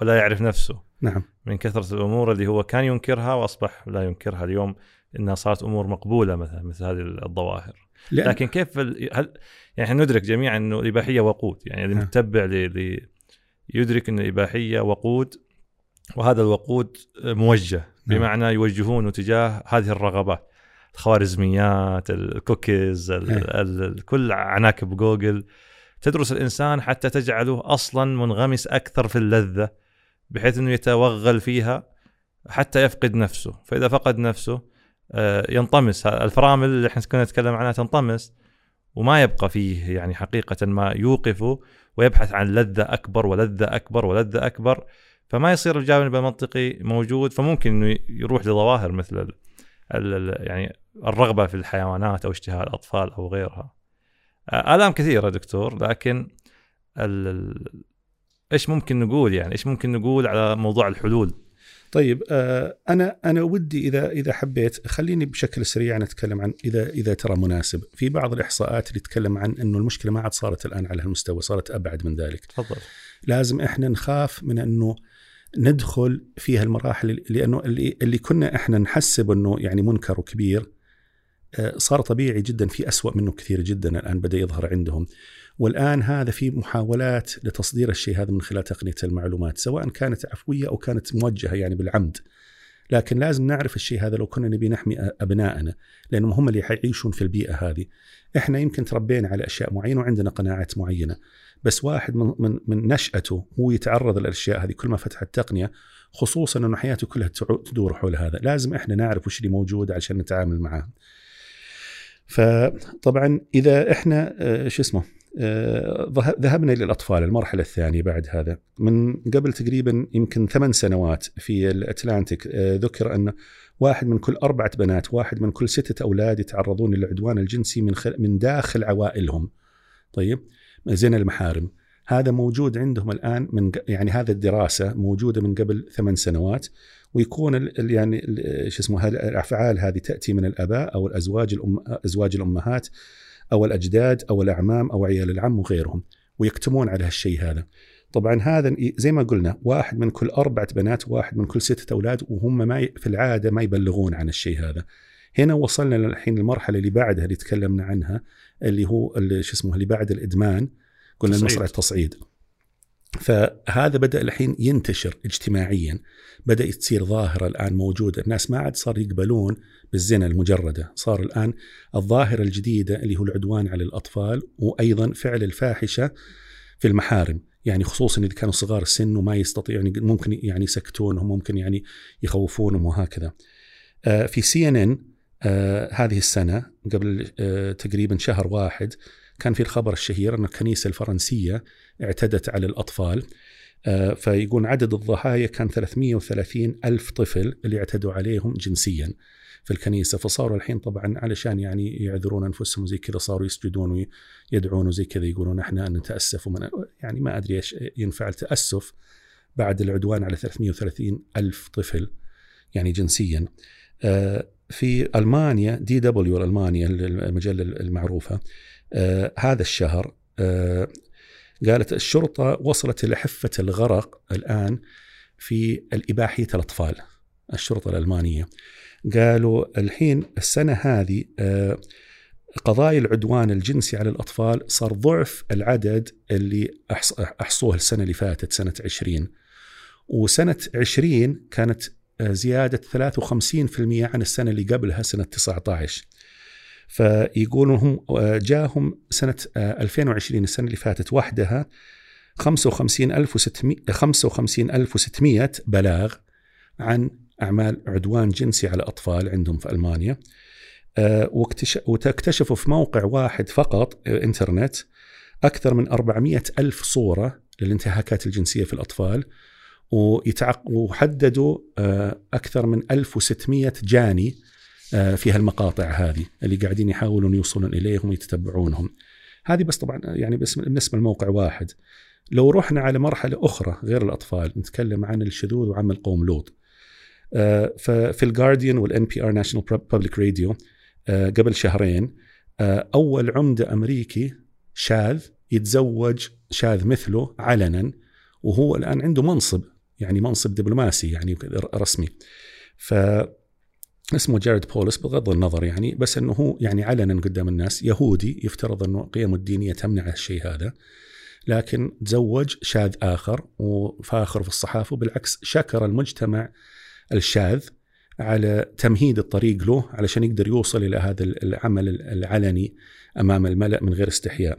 ولا يعرف نفسه. نعم. من كثرة الأمور اللي هو كان ينكرها وأصبح لا ينكرها اليوم إنها صارت أمور مقبولة مثلا مثل هذه الظواهر. لأن... لكن كيف ال... هل يعني إحنا ندرك جميعا إنه الإباحية وقود. يعني اللي نعم. متبع ل... يدرك إن الإباحية وقود وهذا الوقود موجه. بمعنى يوجهونه تجاه هذه الرغبات. الخوارزميات الكوكيز ال... كل عناكب جوجل. تدرس الإنسان حتى تجعله أصلا منغمس أكثر في اللذة بحيث إنه يتوغل فيها حتى يفقد نفسه. فإذا فقد نفسه آه، ينطمس. الفرامل اللي إحنا كنا نتكلم عنها تنطمس وما يبقى فيه يعني حقيقة ما يوقفه ويبحث عن لذة أكبر ولذة أكبر ولذة أكبر. فما يصير الجانب المنطقي موجود فممكن إنه يروح لظواهر مثل ال ال يعني الرغبة في الحيوانات أو اشتهاء الأطفال أو غيرها. آه، آلام كثيرة دكتور لكن إيش ممكن نقول يعني إيش ممكن نقول على موضوع الحلول؟ طيب آه أنا أنا ودي إذا إذا حبيت خليني بشكل سريع نتكلم عن إذا إذا ترى مناسب في بعض الإحصاءات اللي تتكلم عن إنه المشكلة ما عاد صارت الآن على هالمستوى صارت أبعد من ذلك تفضل لازم إحنا نخاف من إنه ندخل في هالمراحل لأنه اللي اللي كنا إحنا نحسب إنه يعني منكر وكبير آه، صار طبيعي جدا في أسوأ منه كثير جدا الآن بدأ يظهر عندهم. والآن هذا في محاولات لتصدير الشيء هذا من خلال تقنية المعلومات سواء كانت عفوية أو كانت موجهة يعني بالعمد. لكن لازم نعرف الشيء هذا لو كنا نبي نحمي أبنائنا لأنهم هم اللي حيعيشون في البيئة هذه. إحنا يمكن تربينا على أشياء معينة وعندنا قناعات معينة. بس واحد من من من نشأته هو يتعرض للأشياء هذه كل ما فتح التقنية خصوصا إنه حياته كلها تدور حول هذا، لازم إحنا نعرف وش اللي موجود عشان نتعامل معاه. فطبعا إذا إحنا آه، شو اسمه آه، ذهبنا للاطفال المرحلة الثانية بعد هذا من قبل تقريبا يمكن ثمان سنوات في الأتلانتيك آه، ذكر أن واحد من كل أربعة بنات واحد من كل ستة أولاد يتعرضون للعدوان الجنسي من من داخل عوائلهم. طيب زين المحارم هذا موجود عندهم الآن من يعني هذا الدراسة موجودة من قبل ثمان سنوات ويكون يعني شو اسمه الأفعال هذه تأتي من الآباء أو الأزواج الأم أزواج الأمهات أو الأجداد أو الأعمام أو عيال العم وغيرهم ويكتمون على هالشيء هذا. طبعا هذا زي ما قلنا واحد من كل أربعة بنات وواحد من كل ستة أولاد وهم ما في العادة ما يبلغون عن الشيء هذا. هنا وصلنا الحين المرحلة اللي بعدها اللي تكلمنا عنها اللي هو شو اسمه اللي بعد الإدمان قلنا المصرع التصعيد. فهذا بدأ الحين ينتشر اجتماعيا بدأ تصير ظاهرة الآن موجودة. الناس ما عاد صار يقبلون بالزنا المجردة. صار الآن الظاهرة الجديدة اللي هو العدوان على الأطفال وأيضا فعل الفاحشة في المحارم. يعني خصوصا إذا كانوا صغار السن وما يستطيعون يعني ممكن يعني يسكتونهم ممكن يعني يخوفونهم وهكذا. آه، في سي إن إن هذه السنة قبل آه، تقريبا شهر واحد كان في الخبر الشهير أن الكنيسة الفرنسية اعتدت على الأطفال. آه، فيقول عدد الضحايا كان 330 ألف طفل اللي اعتدوا عليهم جنسيا في الكنيسة. فصاروا الحين طبعا علشان يعني يعذرون أنفسهم زي كذا صاروا يسجدون ويدعون وزي كذا يقولون إحنا نتأسف ومن يعني ما أدري إيش ينفع التأسف بعد العدوان على 330 ألف طفل يعني جنسيا. آه، في ألمانيا دي دبليو ألمانيا المجلة المعروفة آه هذا الشهر آه قالت الشرطة وصلت إلى حفة الغرق الآن في الإباحية الأطفال الشرطة الألمانية. قالوا الحين السنة هذه آه قضايا العدوان الجنسي على الأطفال صار ضعف العدد اللي أحصوه السنة اللي فاتت سنة 20 وسنة 20 كانت آه، زياده 53% عن السنة اللي قبلها سنة 19 فيقولون هم آه، جاهم آه، 2020 السنة اللي فاتت وحدها 55600 55600 بلاغ عن أعمال عدوان جنسي على أطفال عندهم في ألمانيا. آه، وتكتشفوا في موقع واحد فقط آه، إنترنت أكثر من 400 ألف صورة للانتهاكات الجنسية في الأطفال. ويتعق... وحددوا آه، أكثر من 1600 جاني آه، في هالمقاطع هذه اللي قاعدين يحاولون يوصلون إليهم ويتتبعونهم. هذه بس طبعا يعني بس بالنسبة لموقع واحد. لو رحنا على مرحلة أخرى غير الأطفال نتكلم عن الشذوذ وعمل قوم لوط. ففي الجارديان وال NPR National Public Radio قبل شهرين آه، أول عمدة أمريكي شاذ يتزوج شاذ مثله علنا وهو الآن عنده منصب يعني منصب دبلوماسي يعني رسمي. ف اسمه جارد بولس بغض النظر يعني بس إنه هو يعني علنا قدام الناس يهودي يفترض إنه قيمه الدينيه تمنع الشيء هذا لكن تزوج شاذ آخر وفاخر في الصحافة وبالعكس شكر المجتمع الشاذ على تمهيد الطريق له علشان يقدر يوصل إلى هذا العمل العلني أمام الملأ من غير استحياء.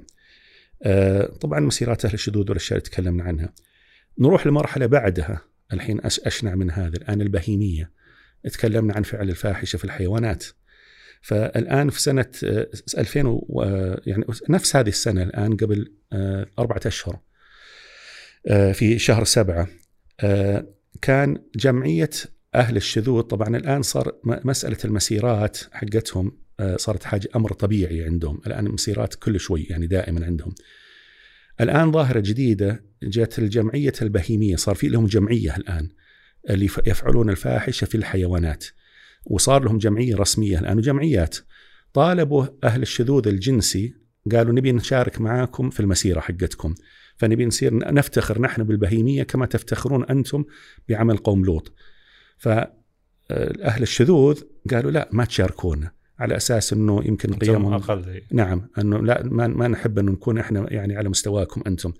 آه، طبعا مسيرات أهل الشذوذ والأشياء اللي تكلمنا عنها. نروح لمرحلة بعدها الحين أش- أشنع من هذا الآن البهيمية. تكلمنا عن فعل الفاحشة في الحيوانات. فالآن في آه، 2000 و- يعني نفس هذه السنة الآن قبل آه، أربعة أشهر آه، في شهر سبعة آه، كان جمعية أهل الشذوذ طبعا الآن صار م- مسألة المسيرات حقتهم صارت حاجة أمر طبيعي عندهم، الآن المسيرات كل شوي يعني دائما عندهم. الآن ظاهرة جديدة جت الجمعية البهيمية، صار في لهم جمعية الآن اللي يف- يفعلون الفاحشة في الحيوانات. وصار لهم جمعية رسمية الآن وجمعيات طالبوا أهل الشذوذ الجنسي قالوا نبي نشارك معاكم في المسيرة حقتكم فنبي نصير نفتخر نحن بالبهيمية كما تفتخرون أنتم بعمل قوم لوط. فاهل الشذوذ قالوا لا ما تشاركونا على أساس إنه يمكن قيمهم أقل هي. نعم إنه لا ما, ما نحب إنه نكون إحنا يعني على مستواكم أنتم.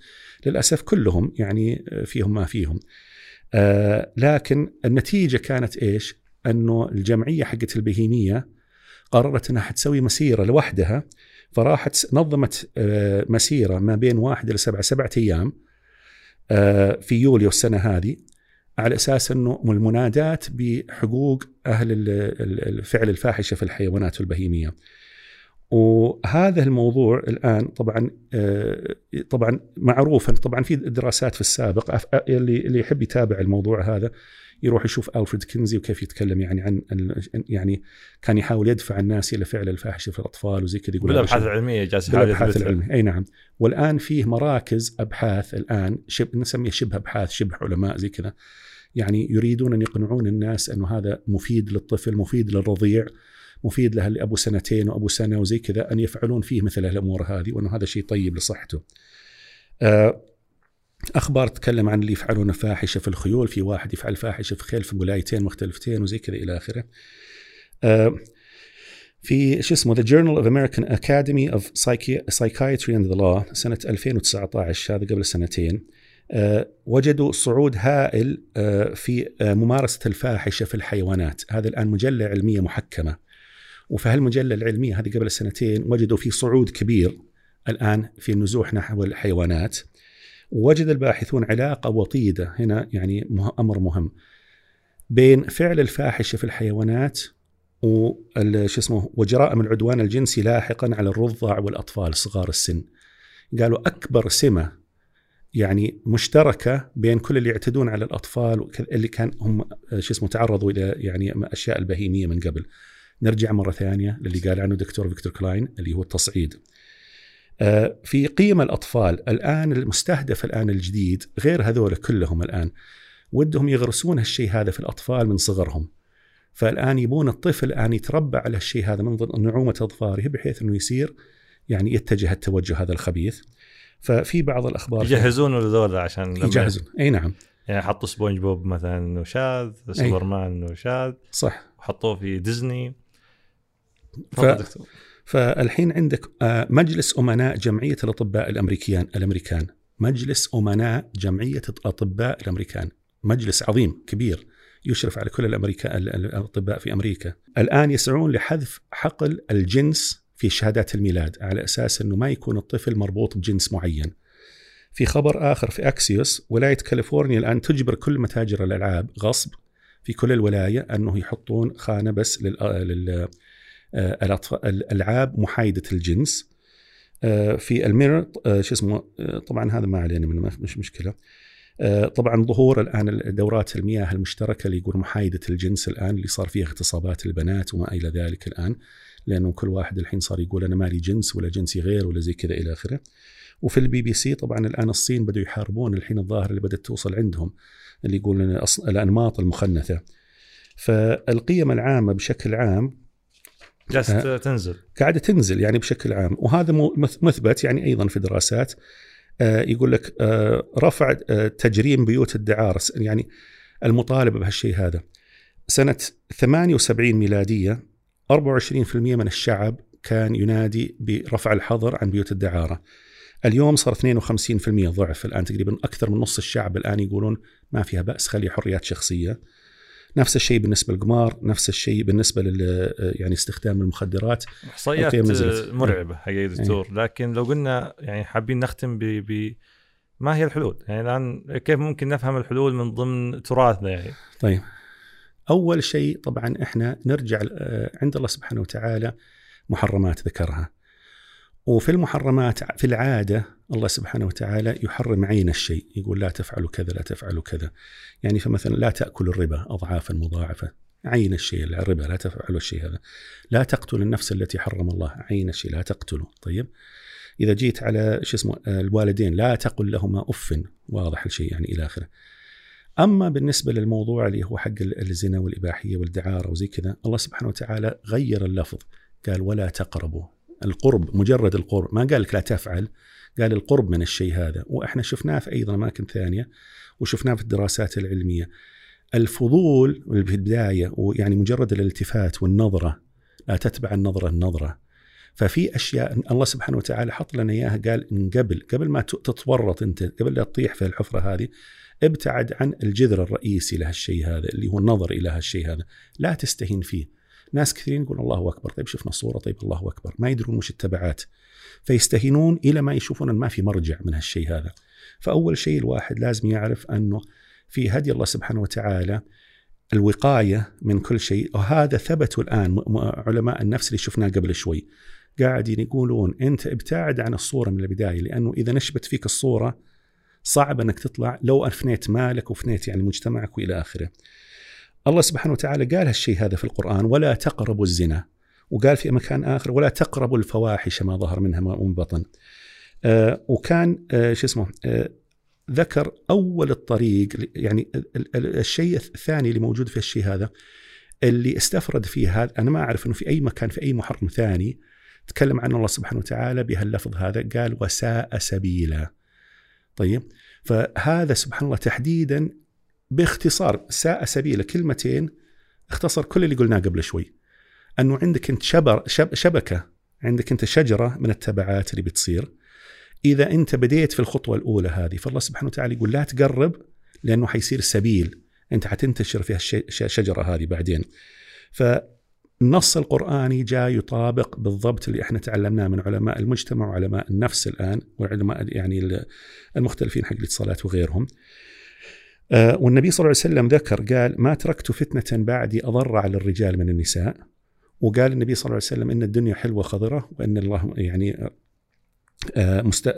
للأسف كلهم يعني فيهم ما فيهم. آه لكن النتيجة كانت إيش؟ إنه الجمعية حقت البهيمية قررت إنها حتسوي مسيرة لوحدها فراحت نظمت آه مسيرة ما بين واحد إلى سبعه سبعة أيام آه في يوليو السنة هذه على أساس إنه المنادات بحقوق أهل ال- ال- الفعل الفاحشة في الحيوانات والبهيميه. وهذا الموضوع الآن طبعا آه، طبعا معروف طبعا في دراسات في السابق اللي اللي يحب يتابع الموضوع هذا يروح يشوف ألفريد كينزي وكيف يتكلم يعني عن يعني كان يحاول يدفع الناس إلى فعل الفاحشة في الأطفال وزي كذا يقول بالأبحاث العلمية جالس بالأبحاث. العلمية أي نعم والآن فيه مراكز أبحاث الآن شبه نسميه شبه أبحاث شبه علماء زي كذا يعني يريدون أن يقنعون الناس أنه هذا مفيد للطفل مفيد للرضيع مفيد له اللي ابو سنتين وأبو سنة وزي كذا أن يفعلون فيه مثل الأمور هذه وأنه هذا شيء طيب لصحته. آه، أخبار تتكلم عن اللي يفعلون فاحشة في الخيول، في واحد يفعل فاحشة في خيل في ولايتين مختلفتين وزي كذا إلى آخره. آه، في شو اسمه The Journal of American Academy of Psychi- Psychiatry and the Law سنة 2019 هذا قبل سنتين وجدوا صعود هائل آه، في آه، ممارسة الفاحشة في الحيوانات. هذا الآن مجلة علمية محكمة. وفي هالمجلة العلمية هذه قبل سنتين وجدوا في صعود كبير الآن في النزوح نحو الحيوانات. ووجد الباحثون علاقة وطيدة هنا يعني أمر مهم بين فعل الفاحشة في الحيوانات شو اسمه وجرائم العدوان الجنسي لاحقا على الرضع والأطفال صغار السن. قالوا أكبر سمة يعني مشتركة بين كل اللي يعتدون على الأطفال اللي كان هم شو اسمه تعرضوا إلى يعني أشياء البهيمية من قبل. نرجع مرة ثانية للي قال عنه دكتور فيكتور كلاين اللي هو التصعيد. آه، في قيم الأطفال الآن المستهدف الآن الجديد غير هذول كلهم الآن ودهم يغرسون هالشيء هذا في الأطفال من صغرهم. فالآن يبون الطفل الان يتربى على الشيء هذا من نعومة أظفاره بحيث إنه يصير يعني يتجه التوجه هذا الخبيث. ففي بعض الأخبار يجهزونه لذول عشان يجهزون. أي نعم. يعني حطوا سبونج بوب مثلا انه شاذ سوبرمان انه شاذ صح. وحطوه في ديزني. ف- فالحين عندك آه، مجلس أمناء جمعية الأطباء الأمريكيان الأمريكان. مجلس أمناء جمعية الأطباء الأمريكان. مجلس عظيم كبير يشرف على كل الأمريكا الأطباء في أمريكا. الآن يسعون لحذف حقل الجنس في شهادات الميلاد على أساس إنه ما يكون الطفل مربوط بجنس معين. في خبر آخر في أكسيوس ولاية كاليفورنيا الآن تجبر كل متاجر الألعاب غصب في كل الولاية أنه يحطون خانة بس لل, لل... الألعاب محايدة الجنس. في الميرور شو اسمه طبعا هذا ما علينا منه مش مشكلة. طبعا ظهور الآن دورات المياه المشتركة اللي يقول محايدة الجنس الآن اللي صار فيها اغتصابات البنات وما إلى ذلك الآن. لأنه كل واحد الحين صار يقول أنا مالي جنس ولا جنسي غير ولا زي كذا إلى آخره. وفي البي بي سي طبعا الآن الصين بدوا يحاربون الحين الظاهر اللي بدأت توصل عندهم اللي يقول الأنماط المخنثة. فالقيم العامة بشكل عام جالسة تنزل. قاعدة تنزل يعني بشكل عام. وهذا مثبت يعني أيضا في دراسات. يقول لك رفع تجريم بيوت الدعارة. يعني المطالبة بهالشيء هذا. سنة 78 ميلادية 24% من الشعب كان ينادي برفع الحظر عن بيوت الدعارة. اليوم صار 52% ضعف. الآن تقريبا أكثر من نص الشعب الآن يقولون ما فيها بأس خلي حريات شخصية. نفس الشيء بالنسبة للقمار نفس الشيء بالنسبة لل يعني استخدام المخدرات. إحصائيات مرعبة حقيقة دكتور. لكن لو قلنا يعني حابين نختم ب ب ما هي الحلول؟ يعني الآن كيف ممكن نفهم الحلول من ضمن تراثنا يعني؟ طيب. أول شيء طبعا إحنا نرجع عند الله سبحانه وتعالى محرمات ذكرها. وفي المحرمات في العادة الله سبحانه وتعالى يحرم عين الشيء يقول لا تفعلوا كذا لا تفعلوا كذا. يعني فمثلا لا تاكلوا الربا اضعافا مضاعفة. عين الشيء الربا لا تفعلوا الشيء هذا. لا تقتلوا النفس التي حرم الله. عين الشيء لا تقتلوا طيب؟ إذا جيت على شو اسمه الوالدين لا تقل لهما أف. واضح الشيء يعني إلى آخره. أما بالنسبة للموضوع اللي هو حق الزنا والإباحية والدعارة وزي كذا الله سبحانه وتعالى غير اللفظ. قال ولا تقربوا. القرب مجرد القرب. ما قال لك لا تفعل قال القرب من الشيء هذا. وإحنا شفناه في أيضا أماكن ثانية وشفناه في الدراسات العلمية. الفضول في البداية ويعني مجرد الالتفات والنظرة لا تتبع النظرة النظرة. ففي أشياء الله سبحانه وتعالى حط لنا إياها قال من قبل قبل ما تتورط أنت قبل لا تطيح في الحفرة هذه ابتعد عن الجذر الرئيسي لهالشيء هذا اللي هو النظر إلى هالشيء هذا. لا تستهين فيه. ناس كثيرين يقول الله أكبر طيب شفنا الصورة طيب الله أكبر. ما يدرون وش التبعات. فيستهينون إلى ما يشوفون أن ما في مرجع من هالشيء هذا. فأول شيء الواحد لازم يعرف أنه في هدي الله سبحانه وتعالى الوقاية من كل شيء. وهذا ثبتوا الآن علماء النفس اللي شفناه قبل شوي. قاعدين يقولون أنت ابتعد عن الصورة من البداية لأنه إذا نشبت فيك الصورة صعب إنك تطلع لو افنيت مالك وفنيت يعني مجتمعك وإلى آخره. الله سبحانه وتعالى قال هالشيء هذا في القرآن ولا تقربوا الزنا وقال في مكان آخر ولا تقربوا الفواحش ما ظهر منها ومن بطن. آه وكان آه شو اسمه آه ذكر أول الطريق يعني الشيء الثاني اللي موجود في الشيء هذا اللي استفرد فيه هذا أنا ما أعرف إنه في أي مكان في أي محرم ثاني تكلم عن الله سبحانه وتعالى بهاللفظ هذا قال وساء سبيلا طيب. فهذا سبحان الله تحديدا باختصار ساء سبيلا كلمتين اختصر كل اللي قلناه قبل شوي. أنه عندك أنت شبر شب شبكة عندك أنت شجرة من التبعات اللي بتصير. إذا أنت بديت في الخطوة الأولى هذه فالله سبحانه وتعالى يقول لا تقرب لأنه حيصير سبيل. أنت حتنتشر في الشجره هذه بعدين. فالنص القرآني جاء يطابق بالضبط اللي إحنا تعلمناه من علماء المجتمع وعلماء النفس الآن وعلماء يعني المختلفين حق الاتصالات وغيرهم. والنبي صلى الله عليه وسلم ذكر قال ما تركت فتنة بعدي أضر على الرجال من النساء. وقال النبي صلى الله عليه وسلم إن الدنيا حلوة خضره وإن الله يعني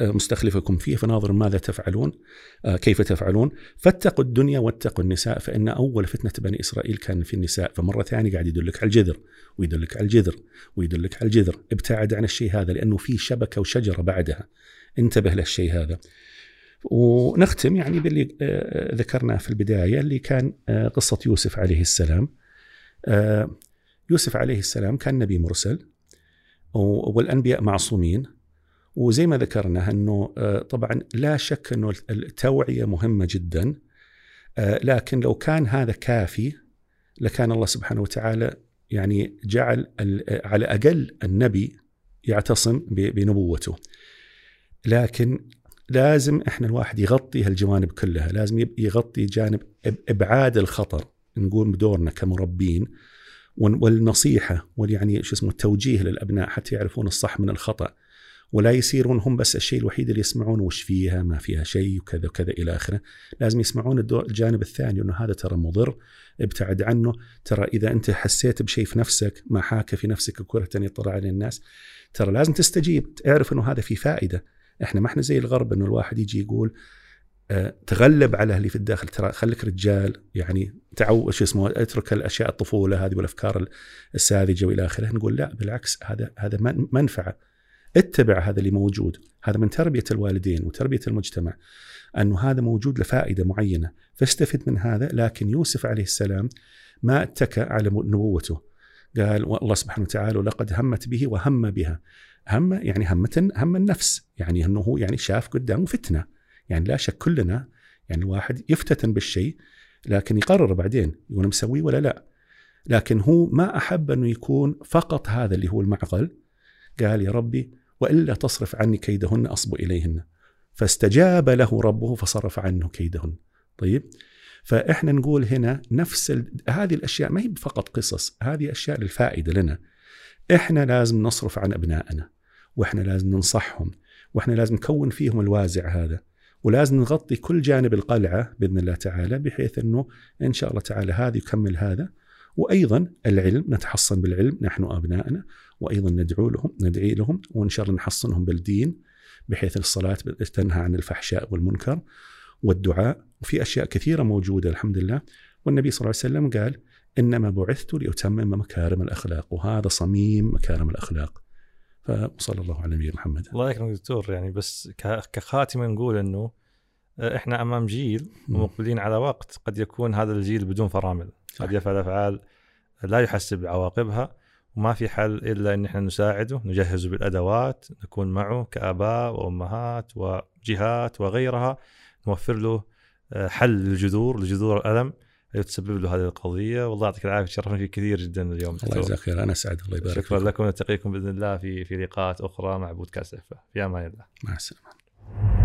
مستخلفكم فيه فناظر ماذا تفعلون كيف تفعلون. فاتقوا الدنيا واتقوا النساء فإن أول فتنة بني إسرائيل كان في النساء. فمرة ثانية قاعد يدلك على الجذر ويدلك على الجذر ويدلك على الجذر. ابتعد عن الشيء هذا لأنه في شبكة وشجرة بعدها. انتبه للشيء هذا. ونختم يعني باللي ذكرناه في البداية اللي كان قصة يوسف عليه السلام. يوسف عليه السلام كان نبي مرسل والأنبياء معصومين. وزي ما ذكرنا أنه طبعا لا شك أنه التوعية مهمة جدا لكن لو كان هذا كافي لكان الله سبحانه وتعالى يعني جعل على أقل النبي يعتصم بنبوته. لكن لازم إحنا الواحد يغطي هالجوانب كلها، لازم يغطي جانب إبعاد الخطر نقوم بدورنا كمربين والنصيحة واليعني شو اسمه التوجيه للأبناء حتى يعرفون الصح من الخطأ ولا يصيرون هم بس الشيء الوحيد اللي يسمعون وش فيها ما فيها شيء وكذا وكذا إلى آخره. لازم يسمعون الجانب الثاني انه هذا ترى مضر ابتعد عنه. ترى إذا أنت حسيت بشيء في نفسك ما حاك في نفسك وكرهت ان يطلع عليه الناس ترى لازم تستجيب اعرف إنه هذا في فائدة. إحنا ما إحنا زي الغرب إنه الواحد يجي يقول أه تغلب على اللي في الداخل. ترى خليك رجال يعني تعو شو اسمه اترك الأشياء الطفولة هذه والأفكار الساذجة وإلى آخره. نقول لا بالعكس هذا هذا منفعة. اتبع هذا اللي موجود. هذا من تربية الوالدين وتربية المجتمع أنه هذا موجود لفائدة معينة. فاستفد من هذا لكن يوسف عليه السلام ما اتكى على نبوته. قال الله سبحانه وتعالى ولقد همت به وهم بها. هم يعني همة هم النفس. يعني أنه هو يعني شاف قدامه فتنة. يعني لا شك كلنا يعني الواحد يفتتن بالشيء لكن يقرر بعدين يقول مسويه ولا لا. لكن هو ما أحب أنه يكون فقط هذا اللي هو المعقل. قال يا ربي وإلا تصرف عني كيدهن أصب إليهن. فاستجاب له ربه فصرف عنه كيدهن. طيب؟ فإحنا نقول هنا نفس ال... هذه الأشياء ما هي فقط قصص هذه أشياء للفائدة لنا. إحنا لازم نصرف عن أبنائنا وإحنا لازم ننصحهم وإحنا لازم نكون فيهم الوازع هذا ولازم نغطي كل جانب القلعة بإذن الله تعالى بحيث إنه إن شاء الله تعالى هذا يكمل هذا. وأيضا العلم نتحصن بالعلم نحن أبنائنا وأيضا ندعو لهم ندعي لهم وإن شاء الله نحصنهم بالدين بحيث الصلاة تنهى عن الفحشاء والمنكر والدعاء وفي أشياء كثيرة موجودة الحمد لله. والنبي صلى الله عليه وسلم قال إنما بعثت لأتمم مكارم الأخلاق وهذا صميم مكارم الأخلاق. فصلى الله على نبينا محمد. الله يكرمك دكتور يعني بس كخاتمة نقول إنه إحنا أمام جيل ومقبلين على وقت. قد يكون هذا الجيل بدون فرامل. قد يفعل أفعال لا يحسب عواقبها وما في حل إلا إن إحنا نساعده نجهزه بالأدوات نكون معه كآباء وأمهات وجهات وغيرها نوفر له آه، حل للجذور لجذور الألم تسبب له هذه القضية. والله يعطيك العافية شرفنا فيك كثير جدا اليوم الله يجزاك خير. أنا اسعد الله يبارك شكرا لكم نلتقيكم بإذن الله في في لقاءات أخرى مع بودكاست في أمان الله. مع السلامة.